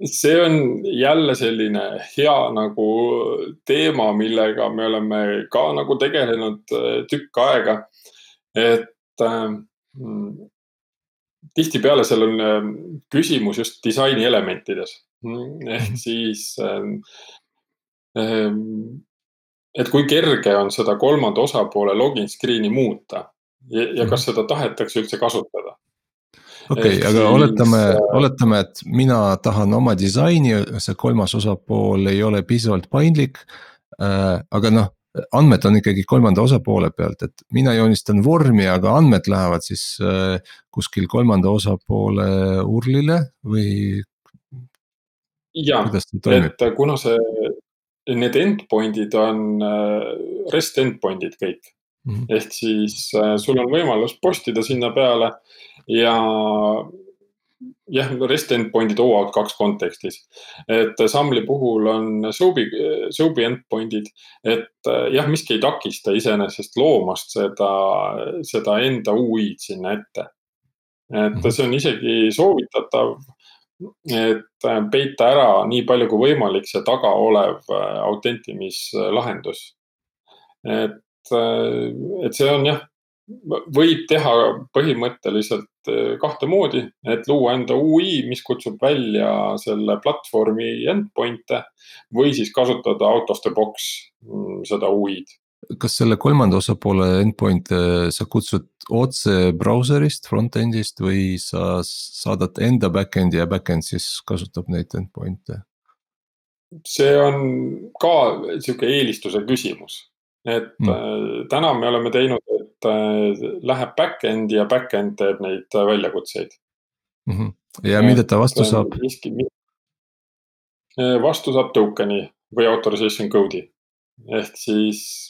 See on jälle selline hea nagu teema, millega me oleme ka nagu tegelenud tükk aega. et äh, tihtipeale seal on äh, küsimus just disaini elementides ehk mhm. siis äh, äh, et kui kerge on seda kolmanda osapoole login screen'i muuta ja, ja kas mhm. seda tahetakse üldse kasutada okei okay,, aga oletame, oletame, et mina tahan oma disaini, see kolmas osapool ei ole piisavalt paindlik äh,. aga noh, andmed on ikkagi kolmanda osapoole pealt, et mina joonistan vormi, aga andmed lähevad siis äh, kuskil kolmanda osapoole URL-ile või? ja, et kuna see, need endpoint'id on äh, REST endpoint'id kõik mm. -hmm. ehk siis äh, sul on võimalus postida sinna peale ja jah, REST endpoint'id OAuth kaks kontekstis. et Samli puhul on Soap'i, Soap'i endpoint'id, et jah, miski ei takista iseenesest loomast seda, seda enda UI-d sinna ette. et mhm. see on isegi soovitatav, et peita ära nii palju kui võimalik see taga olev autentimislahendus. et, et see on jah võib teha põhimõtteliselt kahte moodi, et luua enda ui, mis kutsub välja selle platvormi endpoint'e või siis kasutada out of the box mm, seda ui-d. kas selle kolmanda osapoole endpoint'e sa kutsud otse brauserist, front-end'ist või sa saadad enda back-end'i ja back-end siis kasutab neid endpoint'e? see on ka sihuke eelistuse küsimus, et mm. täna me oleme teinud läheb back-end'i ja back-end teeb neid äh, väljakutseid mm. -hmm. ja mida ta vastu saab? Äh, vastu saab token'i või authorization code'i ehk siis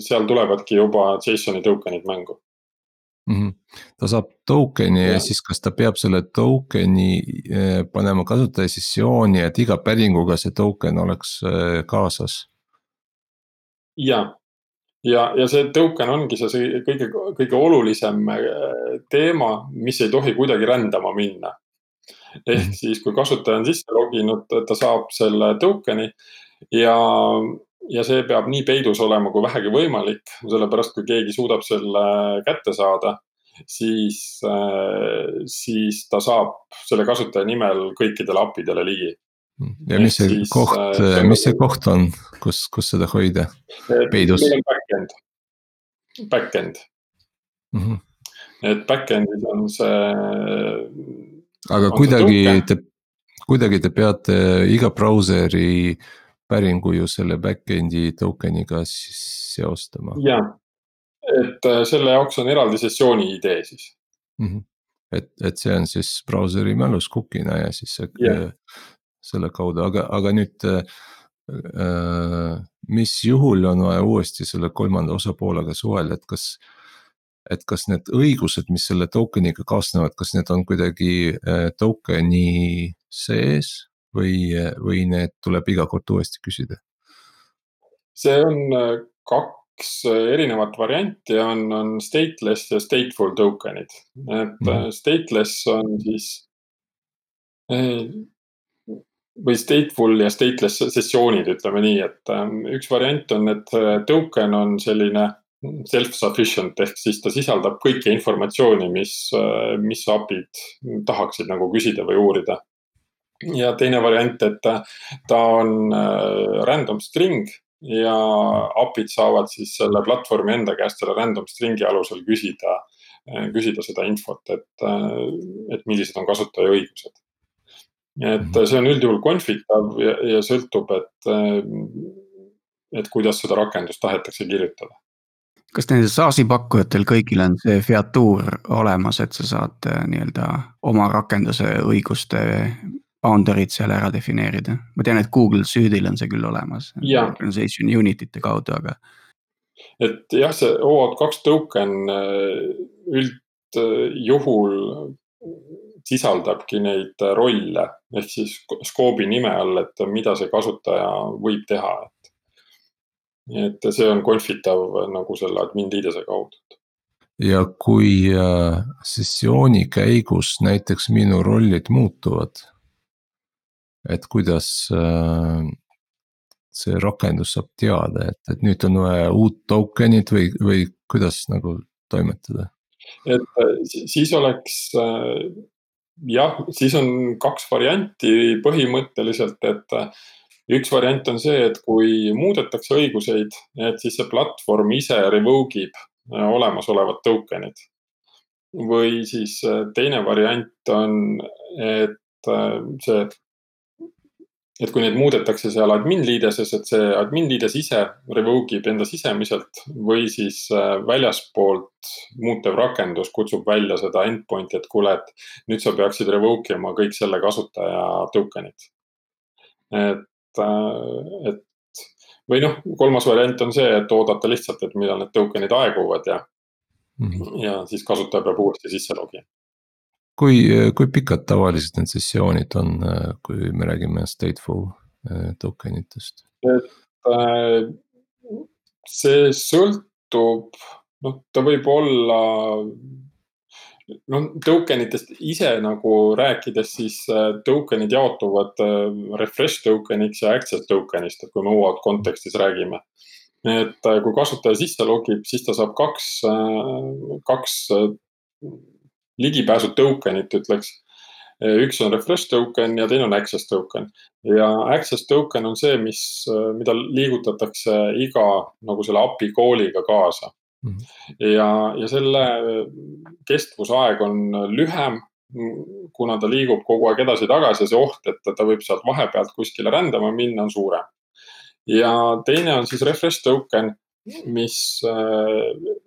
seal tulevadki juba JSON-i token'id mängu mm. -hmm. ta saab token'i ja. ja siis, kas ta peab selle token'i panema kasutaja sessiooni, et iga päringuga see token oleks kaasas? ja, ja, ja see token ongi see, see kõige, kõige olulisem äh, teema, mis ei tohi kuidagi rändama minna. ehk mhm. siis, kui kasutaja on sisse loginud, ta saab selle token'i ja, ja see peab nii peidus olema kui vähegi võimalik, sellepärast kui keegi suudab selle kätte saada, siis, äh, siis ta saab selle kasutaja nimel kõikidele API-dele ligi ja mis see siis, koht, äh, mis see koht on, kus, kus seda hoida peidus? meil on back-end, back-end mm. -hmm. et back-end'is on see. aga on kuidagi te, kuidagi te peate iga brauseri päringu ju selle back-end'i token'iga siis seostama. ja, et äh, selle jaoks on eraldi sessiooni idee siis mm. -hmm. et, et see on siis brauseri mälus cookie'na ja siis see yeah selle kaudu, aga, aga nüüd äh,. mis juhul on vaja uuesti selle kolmanda osapoolega suhelda, et kas. et kas need õigused, mis selle token'iga kaasnevad, kas need on kuidagi äh, token'i sees või, või need tuleb iga kord uuesti küsida? see on äh, kaks erinevat varianti on, on stateless ja stateful token'id, et mm. stateless on siis äh, või stateful ja stateless sessioonid, ütleme nii, et ähm, üks variant on, et äh, token on selline self-sufficient ehk siis ta sisaldab kõike informatsiooni, mis, äh, mis API-d tahaksid nagu küsida või uurida. ja teine variant, et ta, ta on äh, random string ja API-d saavad siis selle platvormi enda käest selle random string'i alusel küsida, küsida seda infot, et, et millised on kasutaja õigused et mhm. see on üldjuhul konfitav ja, ja sõltub, et, et kuidas seda rakendust tahetakse kirjutada. kas nendel SaaS-i pakkujatel kõigil on see featuur olemas, et sa saad äh, nii-öelda oma rakenduse õiguste boundary'd seal ära defineerida? ma tean, et Google Suite'il on see küll olemas. Organization unit ite kaudu, aga. et jah, see OAuth kaks token üldjuhul sisaldabki neid rolle ehk siis skoobi nime all, et mida see kasutaja võib teha, et. et see on konfitav nagu selle admin liidese kaudu. ja kui äh, sessiooni käigus näiteks minu rollid muutuvad. et kuidas äh, see rakendus saab teada, et, et nüüd on vaja uut token'it või, või kuidas nagu toimetada? et siis oleks jah, siis on kaks varianti põhimõtteliselt, et äh, üks variant on see, et kui muudetakse õiguseid, et siis see platvorm ise revoke ib äh, olemasolevad token'id. või siis äh, teine variant on, et see et kui neid muudetakse seal admin liideses, et see admin liides ise revoke ib enda sisemiselt või siis äh, väljaspoolt muutev rakendus kutsub välja seda endpoint'i, et kuule, et nüüd sa peaksid revoke ima kõik selle kasutaja token'id. et, äh, et või noh, kolmas variant on see, et oodata lihtsalt, et millal need token'id aeguvad ja mm, -hmm. ja siis kasutaja peab uuesti sisse logima kui, kui pikad tavaliselt need sessioonid on, kui me räägime stateful äh, token itest? et äh, see sõltub, noh, ta võib olla noh, token itest ise nagu rääkides, siis äh, token'id jaotuvad refresh token'iks ja access token'ist, et kui me OAuth kontekstis räägime. et kui kasutaja sisse logib, siis ta saab kaks, kaks ligipääsu token'it ütleks. üks on refresh token ja teine on access token ja access token on see, mis, mida liigutatakse iga nagu selle API kooliga kaasa mm. -hmm. ja, ja selle kestvusaeg on lühem, kuna ta liigub kogu aeg edasi-tagasi ja see oht, et ta võib sealt vahepealt kuskile rändama minna, on suurem. ja teine on siis refresh token, mis,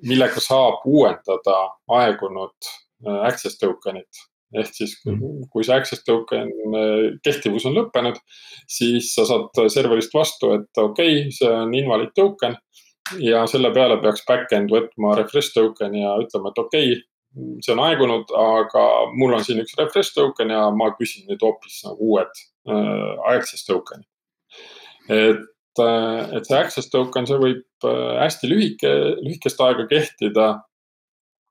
millega saab uuendada aegunud Äh, access token'it. ehk siis mhm. kui see access token äh, kehtivus on lõppenud, siis sa saad serverist vastu, et okei okay,, see on invalid token. ja selle peale peaks back-end võtma refresh token'i ja ütlema, et okei okay,, see on aegunud, aga mul on siin üks refresh token ja ma küsin nüüd hoopis nagu uued äh, access token'id. et et see access token, see võib hästi lühike, lühikest aega kehtida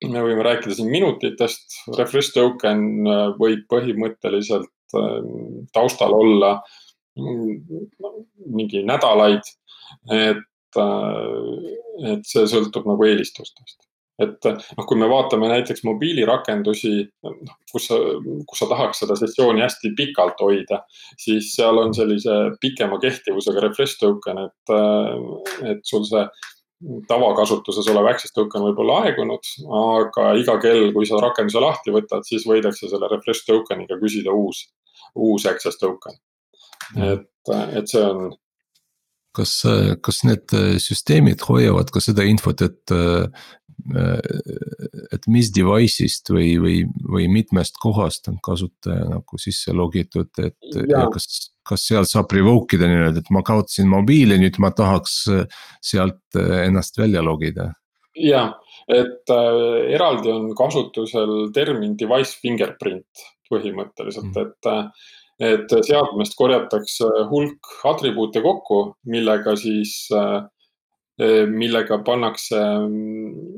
me võime rääkida siin minutitest, refresh token äh, võib põhimõtteliselt ähm, taustal olla mm, mingi nädalaid. et, äh, et see sõltub nagu eelistustest. et noh, kui me vaatame näiteks mobiilirakendusi, noh, kus sa, kus sa tahaks seda sessiooni hästi pikalt hoida, siis seal on sellise pikema kehtivusega refresh token, et, äh, et sul see tavakasutuses olev access token võib olla aegunud, aga iga kell, kui sa rakenduse lahti võtad, siis võidakse selle refresh token'iga küsida uus, uus access token. et, et see on. kas, kas need süsteemid hoiavad ka seda infot, et, et mis device'ist või, või, või mitmest kohast on kasutaja nagu sisse logitud, et ja, ja kas kas sealt saab revoke ida nii-öelda, et ma kaotasin mobiili, nüüd ma tahaks äh, sealt äh, ennast välja logida? ja, et äh, eraldi on kasutusel termin device fingerprint põhimõtteliselt mm., et äh, et seadmest korjatakse hulk atribuute kokku, millega siis, millega pannakse mm,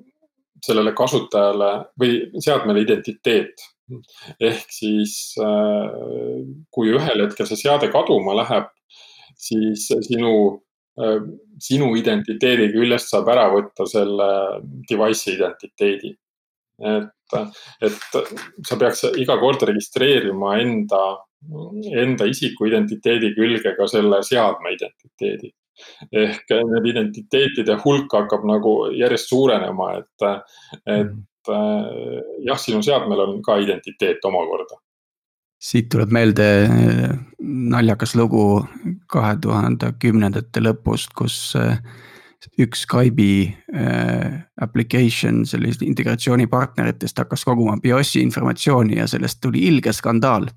sellele kasutajale või seadmele identiteet ehk siis äh, kui ühel hetkel see seade kaduma läheb, siis sinu, äh, sinu identiteedi küljest saab ära võtta selle device'i identiteedi. et, et sa peaks iga kord registreerima enda, enda isiku identiteedi külge ka selle seadme identiteedi ehk need identiteetide hulk hakkab nagu järjest suurenema, et, et mm äh, jah, sinu seadmel on ka identiteet omakorda. siit tuleb meelde naljakas lugu kahe tuhande kümnendate lõpust, kus üks Skype'i application sellist integratsioonipartneritest hakkas koguma BIOS-i informatsiooni ja sellest tuli ilge skandaal.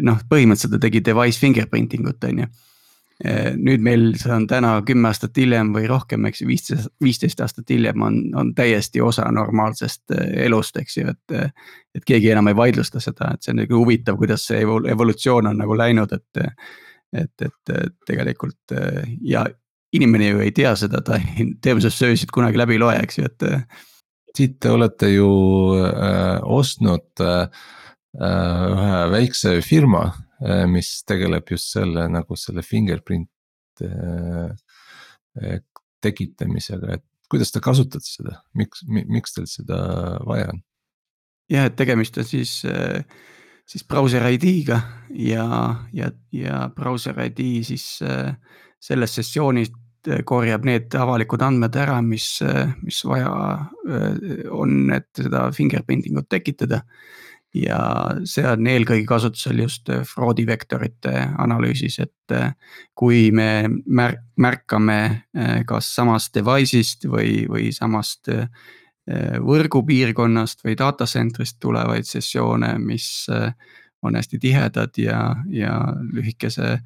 noh, põhimõtteliselt ta tegi device fingerprinting ut, on ju nüüd meil, see on täna kümme aastat hiljem või rohkem, eks ju, viisteist, viisteist aastat hiljem on, on täiesti osa normaalsest elust, eks ju, et. et keegi enam ei vaidlusta seda, et see on nagu huvitav, kuidas see evolutsioon on nagu läinud, et. et, et tegelikult ja inimene ju ei tea seda, ta Teemses söösid kunagi läbi ei loe, eks ju, et. siit te olete ju äh, ostnud äh, ühe väikse firma mis tegeleb just selle nagu selle fingerprint äh, äh tekitamisega, et kuidas te kasutate seda, miks, miks teil seda vaja on? jah, et tegemist on siis äh, siis brauser ID-ga ja, ja, ja brauser ID siis äh, selles sessioonis korjab need avalikud andmed ära, mis, mis vaja on, et seda fingerprinting ut tekitada. Ja see on eelkõige kasutusel just fraudi vektorite analüüsis, et kui me märk-, märkame kas samast device'ist või, või samast võrgupiirkonnast või data center'ist tulevaid sessioone, mis on hästi tihedad ja, ja lühikese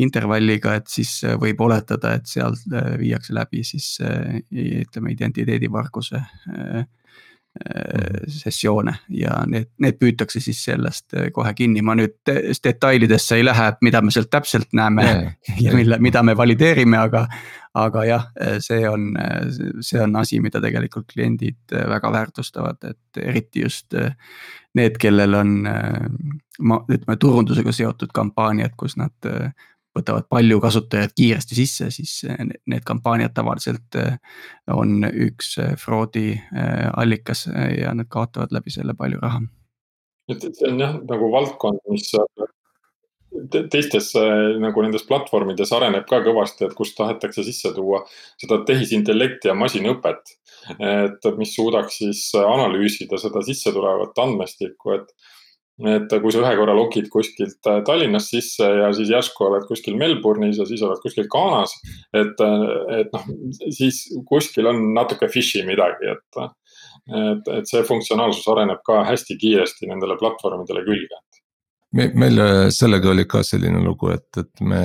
intervalliga, et siis äh, võib oletada, et seal äh, viiakse läbi siis äh, ütleme identiteedivarguse sessioone ja need, need püütakse siis sellest kohe kinni, ma nüüd detailidesse ei lähe, et mida me sealt täpselt näeme yeah. ja mille, mida me valideerime, aga. aga jah, see on, see on asi, mida tegelikult kliendid väga väärtustavad, et eriti just need, kellel on. ma ütleme turundusega seotud kampaaniad, kus nad võtavad palju kasutajaid kiiresti sisse, siis eh, need kampaaniad tavaliselt eh, on üks eh, fraudi allikas ja nad kaotavad läbi selle palju raha. et, et see on jah, nagu valdkond, mis teistes nagu nendes platvormides areneb ka kõvasti, et kus tahetakse sisse tuua seda tehisintellekti ja masinõpet. et mis suudaks siis analüüsida seda sissetulevat andmestikku, et et kui sa ühe korra logid kuskilt äh, Tallinnast sisse ja siis järsku oled kuskil Melbourne'is ja siis oled kuskil Ghanas. et, äh, et noh, siis kuskil on natuke fishy midagi, et, et, et see funktsionaalsus areneb ka hästi kiiresti nendele platvormidele külge. me, meil äh, sellega oli ka selline lugu, et, et me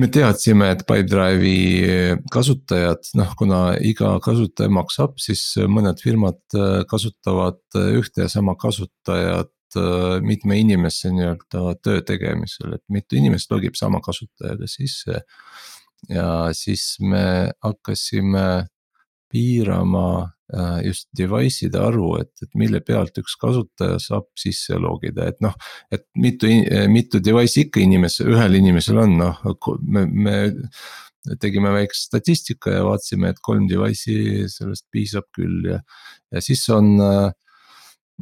me teadsime, et Pipedrive'i kasutajad, noh kuna iga kasutaja maksab, siis mõned firmad kasutavad ühte ja sama kasutajat Äh, mitme inimese nii-öelda töö tegemisel, et mitu inimest logib sama kasutajaga sisse. ja siis me hakkasime piirama äh, just device'ide arvu, et, et mille pealt üks kasutaja saab sisse logida, et noh. et mitu, mitu device'i ikka inimese, ühel inimesel on, noh me, me tegime väikse statistika ja vaatasime, et kolm device'i sellest piisab küll ja, ja siis on äh,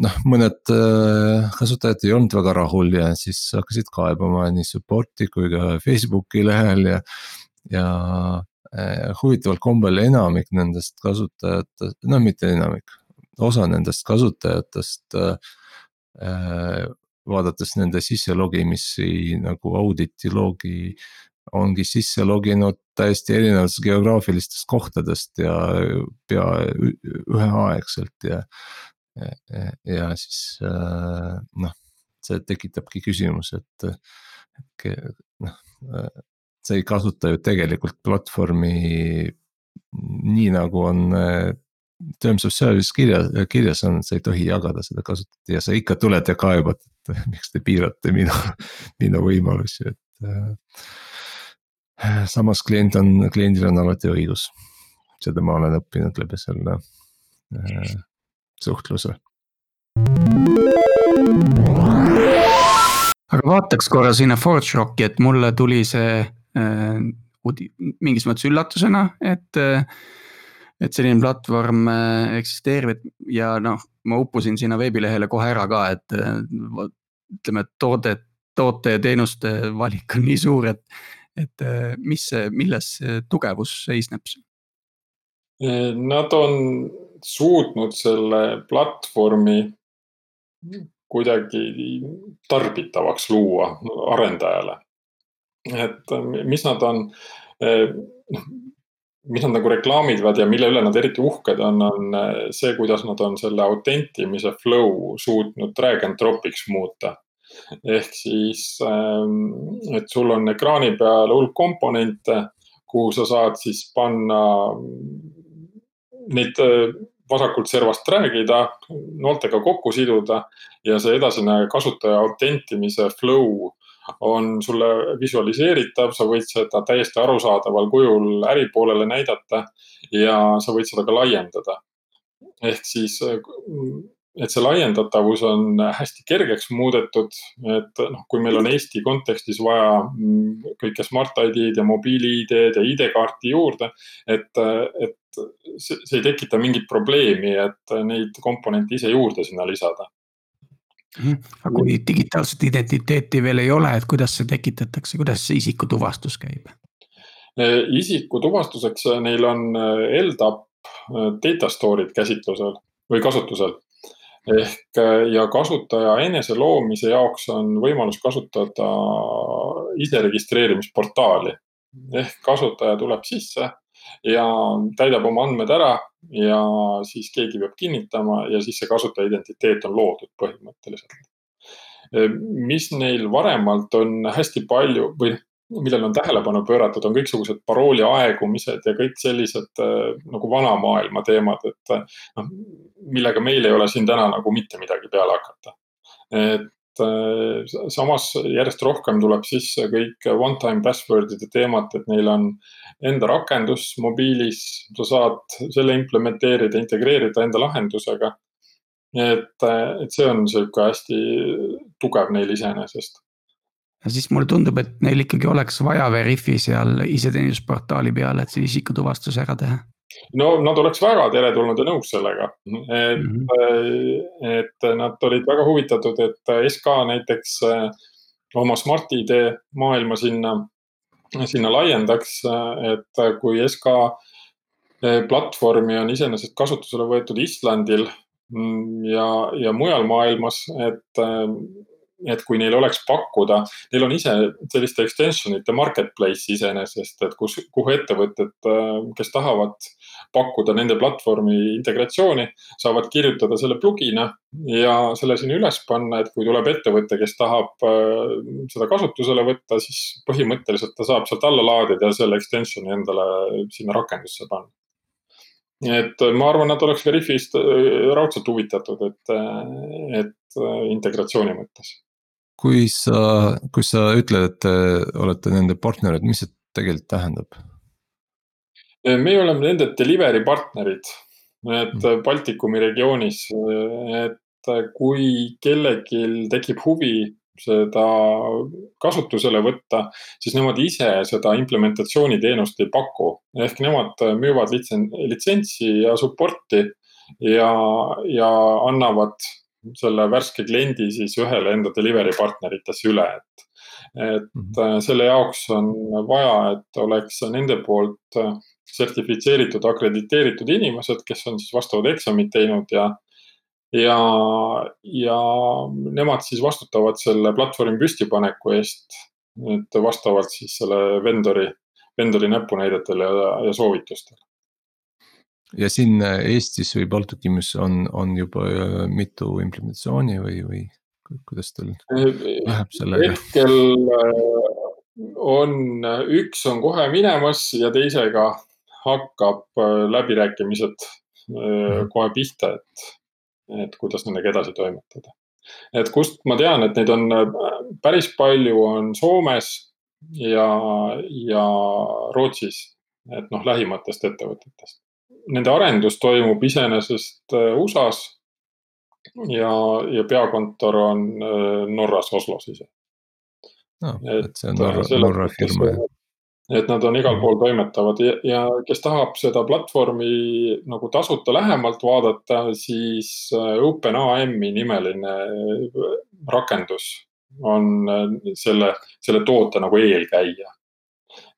noh, mõned äh, kasutajad ei olnud väga rahul ja siis hakkasid kaebama nii support'i kui ka Facebooki lehel ja. ja äh, huvitaval kombel enamik nendest kasutajatest, no mitte enamik, osa nendest kasutajatest äh,. vaadates nende sisse logimisi nagu auditi logi ongi sisse loginud täiesti erinevatest geograafilistest kohtadest ja pea üheaegselt ja ja siis äh, noh, see tekitabki küsimuse, et, et noh, äh, sa ei kasuta ju tegelikult platvormi nii nagu on äh, terms of service kirjas, kirjas on, sa ei tohi jagada seda kasutada ja sa ikka tuled ja kaebad, et miks te piirate minu, minu võimalusi, et samas klient on, kliendil on alati õigus, seda ma olen õppinud läbi selle suhtluse. aga vaataks korra sinna ForgeRocki, et mulle tuli see äh, mingis mõttes üllatusena, et äh, et selline platvorm äh, eksisteerib, et ja noh, ma uppusin sinna veebilehele kohe ära ka, et äh, ütleme, et toode, toote ja teenuste valik on nii suur, et, et äh, mis milles see tugevus seisneb? Nad on suutnud selle platvormi kuidagi tarbitavaks luua arendajale. et mis nad on, noh, mis nad nagu reklaamivad ja mille üle nad eriti uhked on, on see, kuidas nad on selle autentimise flow suutnud drag and drop'iks muuta. ehk siis, et sul on ekraani peal hulk komponente, kuhu sa saad siis panna neid vasakult servast drag ida, nooltega kokku siduda ja see edasine kasutaja autentimise flow on sulle visualiseeritav, sa võid seda täiesti arusaadaval kujul äripoolele näidata ja sa võid seda ka laiendada. ehk siis, et see laiendatavus on hästi kergeks muudetud, et noh, kui meil on Eesti kontekstis vaja mm, kõike Smart ID-d ja mobiili-ID-d ja ID-kaarti juurde, et, et see, see ei tekita mingit probleemi, et neid komponente ise juurde sinna lisada Mhm. aga kui digitaalset identiteeti veel ei ole, et kuidas see tekitatakse, kuidas see isikutuvastus käib? isikutuvastuseks neil on äh, LDAP äh, data store'id käsitlusel või kasutusel. Ehk äh, ja kasutaja enese loomise jaoks on võimalus kasutada iseregistreerimisportaali. ehk kasutaja tuleb sisse ja täidab oma andmed ära ja siis keegi peab kinnitama ja siis see kasutaja identiteet on loodud põhimõtteliselt. mis neil varemalt on hästi palju või millele on tähelepanu pööratud, on kõiksugused parooli aegumised ja kõik sellised nagu vana maailma teemad, et noh, millega meil ei ole siin täna nagu mitte midagi peale hakata. et Äh, samas järjest rohkem tuleb sisse kõik one-time password'ide teemat, et neil on enda rakendus mobiilis, sa saad selle implementeerida, integreerida enda lahendusega. et, et see on sihuke hästi tugev neil iseenesest ja siis mulle tundub, et neil ikkagi oleks vaja Veriffi seal iseteenindusportaali peal, et see isikutuvastus ära teha no nad oleks väga teretulnud ja nõus sellega, et mm, -hmm. et nad olid väga huvitatud, et SK näiteks äh, oma Smart-ID maailma sinna, sinna laiendaks, et kui SK äh, platvormi on iseenesest kasutusele võetud Islandil mm, ja, ja mujal maailmas, et et kui neil oleks pakkuda, neil on ise selliste extension ite marketplace iseenesest, et kus, kuhu ettevõtted, kes tahavad pakkuda nende platvormi integratsiooni, saavad kirjutada selle plugi'na ja selle sinna üles panna, et kui tuleb ettevõte, kes tahab äh, seda kasutusele võtta, siis põhimõtteliselt ta saab sealt alla laadida ja selle extension'i endale sinna rakendusse panna. Et ma arvan, nad oleks Veriffist äh, raudselt huvitatud, et, et integratsiooni mõttes kui sa, kui sa ütled, et te olete nende partnerid, mis see tegelikult tähendab? meie oleme nende delivery partnerid, et mm. Baltikumi regioonis, et kui kellelgi tekib huvi seda kasutusele võtta, siis nemad ise seda implementatsiooniteenust ei paku. ehk nemad müüvad litsentsi ja support'i ja, ja annavad selle värske kliendi siis ühele enda delivery partneritesse üle, et. et mm -hmm. selle jaoks on vaja, et oleks nende poolt äh, sertifitseeritud, akrediteeritud inimesed, kes on siis vastavad eksamid teinud ja. ja, ja nemad siis vastutavad selle platvormi püstipaneku eest. et vastavalt siis selle vendori, vendori näpunäidetele ja, ja soovitustele ja siin äh, Eestis või Baltikumis on, on juba äh, mitu implementatsiooni või, või kuidas teil läheb sellega? hetkel äh, on, üks on kohe minemas ja teisega hakkab läbirääkimised mhm. kohe pihta, et, et kuidas nendega edasi toimetada. et kust ma tean, et neid on päris palju, on Soomes ja, ja Rootsis, et noh, lähimatest ettevõtetest nende arendus toimub iseenesest äh, USA-s ja, ja peakontor on äh, Norras, Oslos ise no,. et see on Norra, Norra firma jah et nad on igal mhm. pool toimetavad ja, ja kes tahab seda platvormi nagu tasuta lähemalt vaadata, siis äh, OpenAM-i nimeline rakendus on selle, selle toote nagu eelkäija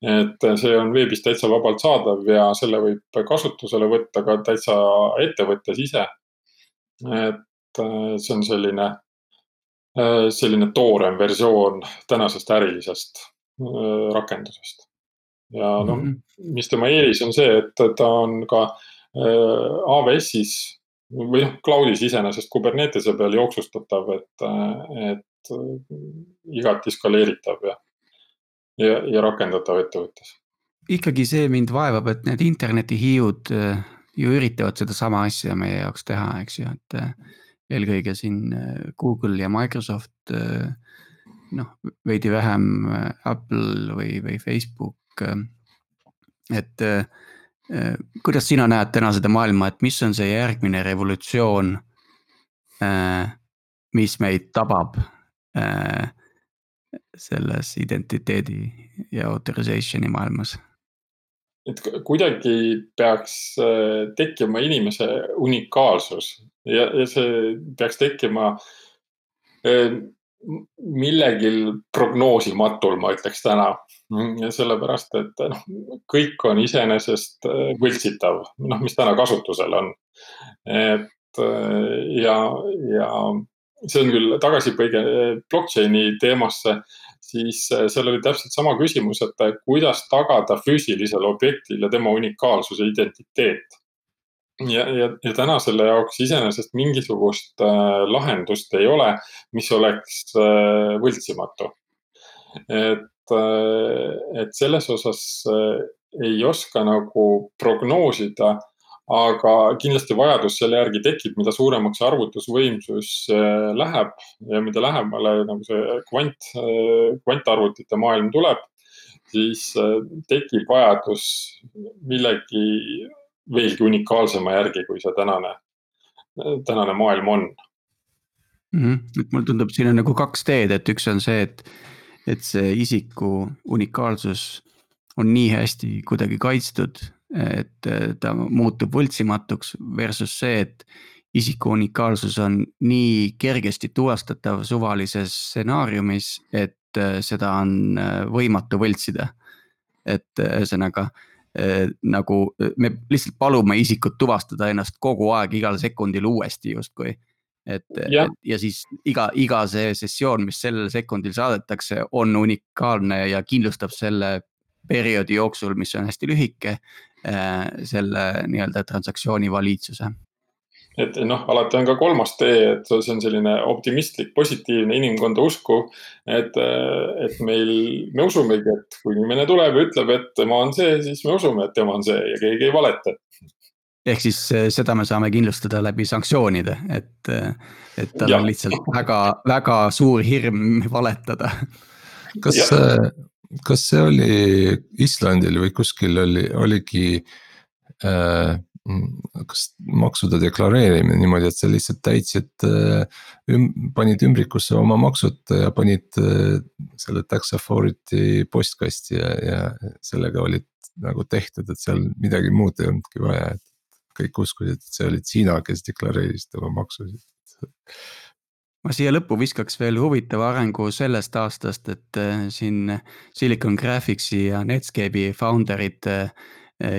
et see on veebis täitsa vabalt saadav ja selle võib kasutusele võtta ka täitsa ettevõttes ise. et äh, see on selline, äh, selline toorem versioon tänasest ärilisest äh, rakendusest. ja noh mm -hmm., mis tema eelis on see, et ta on ka AWS-is või noh, cloud'is iseenesest Kubernetese peal jooksustatav, et, et igati skaleeritav ja, ja, ja rakendatav ettevõttes. ikkagi see mind vaevab, et need internetihiiud ju üritavad sedasama asja meie jaoks teha, eks ju, et eelkõige siin Google ja Microsoft noh, veidi vähem Apple või, või Facebook. et Äh, kuidas sina näed täna seda maailma, et mis on see järgmine revolutsioon, äh, mis meid tabab äh, selles identiteedi ja authorization'i maailmas? et kuidagi peaks tekkima inimese unikaalsus ja, ja see peaks tekkima millegil prognoosimatul, ma ütleks täna sellepärast, et noh, kõik on iseenesest äh, võltsitav, noh, mis täna kasutusel on. et äh, ja, ja see on küll tagasipõige blockchain'i teemasse, siis äh, seal oli täpselt sama küsimus, et kuidas tagada füüsilisele objektile tema unikaalsuse identiteet. ja, ja, ja täna selle jaoks iseenesest mingisugust lahendust ei ole, mis oleks võltsimatu. et et selles osas eh, ei oska nagu prognoosida, aga kindlasti vajadus selle järgi tekib, mida suuremaks arvutusvõimsus eh, läheb ja mida lähemale nagu see kvant, eh, kvantarvutite maailm tuleb, siis tekib vajadus millegi veelgi unikaalsema järgi, kui see tänane, tänane maailm on mm. -hmm. et mulle tundub, siin on nagu kaks teed, et üks on see, et et see isiku unikaalsus on nii hästi kuidagi kaitstud, et ta muutub võltsimatuks versus see, et isiku unikaalsus on nii kergesti tuvastatav suvalises stsenaariumis, et seda on võimatu võltsida. et ühesõnaga nagu me lihtsalt palume isikut tuvastada ennast kogu aeg igal sekundil uuesti justkui et ja. et ja siis iga, iga see sessioon, mis sellel sekundil saadetakse, on unikaalne ja kindlustab selle perioodi jooksul, mis on hästi lühike, äh, selle nii-öelda transaktsiooni valiidsuse et noh, alati on ka kolmas tee, et see on selline optimistlik, positiivne inimkonda usku. et, et meil, me usumegi, et kui inimene tuleb ja ütleb, et tema on see, siis me usume, et tema on see ja keegi ei valeta ehk siis eh, seda me saame kindlustada läbi sanktsioonide, et, eh, et tal ja. on lihtsalt väga, väga suur hirm valetada. kas, kas see oli Islandil või kuskil oli, oligi äh, kas maksude deklareerimine niimoodi, et sa lihtsalt täitsid äh,, panid ümbrikusse oma maksud ja panid äh, selle tax authority postkasti ja, ja sellega olid nagu tehtud, et seal midagi muud ei olnudki vaja, et kõik uskusid, et see olid sina, kes deklareerisid oma maksusid ma siia lõppu viskaks veel huvitava arengu sellest aastast, et äh, siin Silicon Graphicsi ja Netscape'i founder'id äh,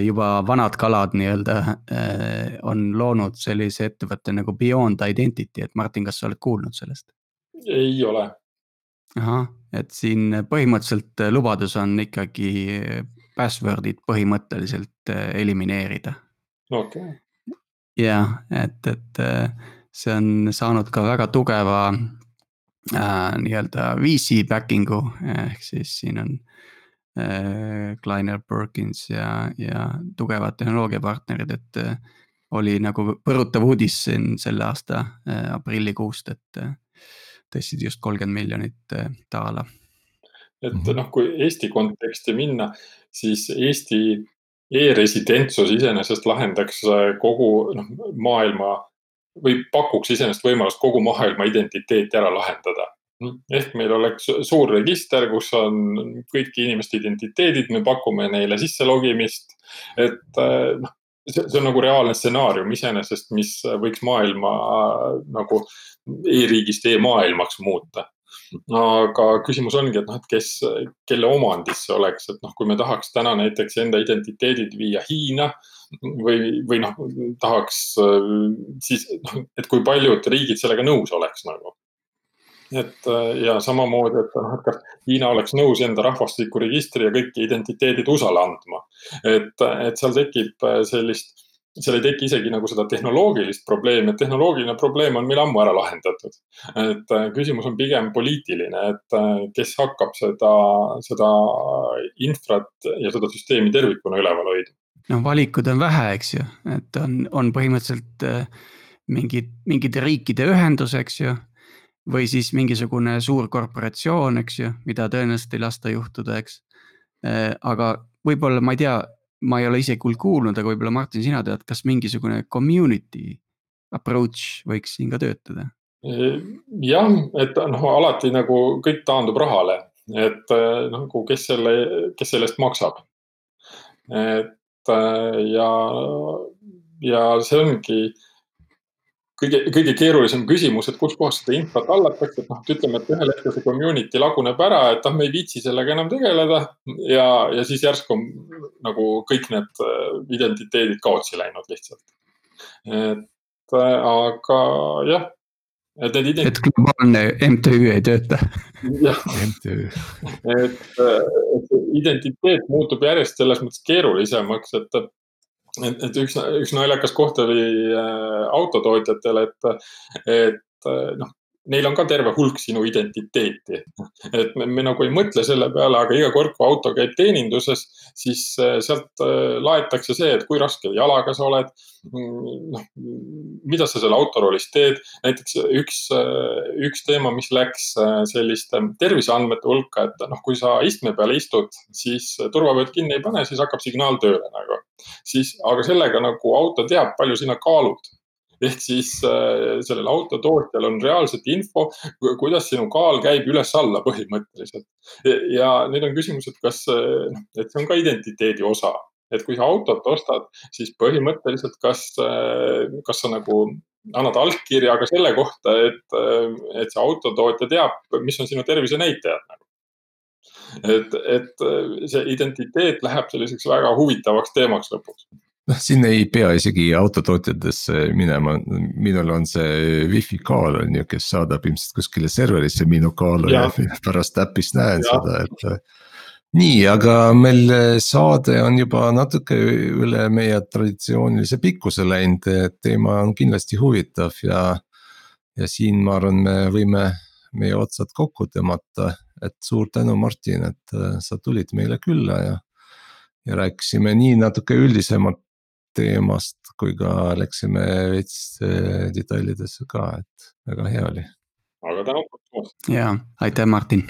juba vanad kalad nii-öelda äh, on loonud sellise ettevõtte nagu Beyond Identity, et Martin, kas sa oled kuulnud sellest? ei ole. ahah, et siin põhimõtteliselt lubadus on ikkagi password'id põhimõtteliselt elimineerida okei okay.. jah, et, et äh, see on saanud ka väga tugeva äh, nii-öelda VC backing'u ehk siis siin on äh, Kleiner Perkins ja, ja tugevad tehnoloogiapartnerid, et äh, oli nagu põrutav uudis siin selle aasta äh, aprillikuust, et äh, tõstsid just kolmkümmend miljonit äh, daala. et mhm. noh, kui Eesti konteksti minna, siis Eesti e-residentsus iseenesest lahendaks äh, kogu noh, maailma või pakuks iseenesest võimalust kogu maailma identiteeti ära lahendada. ehk meil oleks suur register, kus on kõiki inimeste identiteedid, me pakume neile sisse logimist. et äh, noh, see, see on nagu reaalne stsenaarium iseenesest, mis võiks maailma nagu e-riigist e-maailmaks muuta aga küsimus ongi, et noh, et kes, kelle omandis see oleks, et noh, kui me tahaks täna näiteks enda identiteedid viia Hiina või, või noh, tahaks siis, noh, et kui paljud riigid sellega nõus oleks nagu et ja samamoodi, et noh, et kas Hiina oleks nõus enda rahvastikuregistri ja kõik identiteedid USA-le andma. et, et seal tekib sellist seal ei teki isegi nagu seda tehnoloogilist probleemi, et tehnoloogiline probleem on meil ammu ära lahendatud. et äh, küsimus on pigem poliitiline, et äh, kes hakkab seda, seda infrat ja seda süsteemi tervikuna üleval hoidma. no valikud on vähe, eks ju, et on, on põhimõtteliselt mingid, mingide riikide ühendus, eks ju. või siis mingisugune suur korporatsioon, eks ju, mida tõenäoliselt ei lasta juhtuda, eks. aga võib-olla ma ei tea ma ei ole ise küll kuulnud, aga võib-olla Martin, sina tead, kas mingisugune community approach võiks siin ka töötada? jah, et noh, alati nagu kõik taandub rahale, et nagu kes selle, kes selle eest maksab. et ja, ja see ongi kõige, kõige keerulisem küsimus, et kuskohast seda infot hallatakse, et noh, et ütleme, et ühel hetkel see community laguneb ära, et ah, me ei viitsi sellega enam tegeleda. ja, ja siis järsku on nagu kõik need äh, identiteedid kaotsi läinud lihtsalt. et äh, aga jah, et need ident-. et globaalne MTÜ ei tööta. jah, et, äh, et identiteet muutub järjest selles mõttes keerulisemaks, et et, et üks, üks naljakas koht oli äh, autotootjatel, et, et äh, noh, neil on ka terve hulk sinu identiteeti. et me, me nagu ei mõtle selle peale, aga iga kord, kui auto käib teeninduses, siis äh, sealt laetakse see, et kui raske jalaga sa oled. Mm, noh, mida sa seal autoroolis teed, näiteks üks, üks teema, mis läks selliste terviseandmete hulka, et noh, kui sa istme peal istud, siis turvavööd kinni ei pane, siis hakkab signaal tööle nagu siis, aga sellega nagu auto teab, palju sina kaalud ehk siis äh, sellel autotootjal on reaalselt info, kuidas sinu kaal käib üles-alla põhimõtteliselt. ja nüüd on küsimus, et kas, äh, noh, et see on ka identiteedi osa, et kui sa autot ostad, siis põhimõtteliselt, kas, äh, kas sa nagu annad allkirja ka selle kohta, et, et see autotootja teab, mis on sinu tervisenäitajad nagu. Et, et see identiteet läheb selliseks väga huvitavaks teemaks lõpuks noh, siin ei pea isegi autotootjatesse minema, minul on see wifi kaal on ju, kes saadab ilmselt kuskile serverisse minu kaalu ja, ja pärast äpist näen ja. seda, et. nii, aga meil saade on juba natuke üle meie traditsioonilise pikkuse läinud, teema on kindlasti huvitav ja. ja siin ma arvan, me võime meie otsad kokku tõmmata et suur tänu, Martin, et äh, sa tulid meile külla ja. ja rääkisime nii natuke üldisemalt teemast, kui ka läksime veits äh, detailidesse ka, et väga hea oli. aga tänud kutsumast. ja, aitäh, Martin.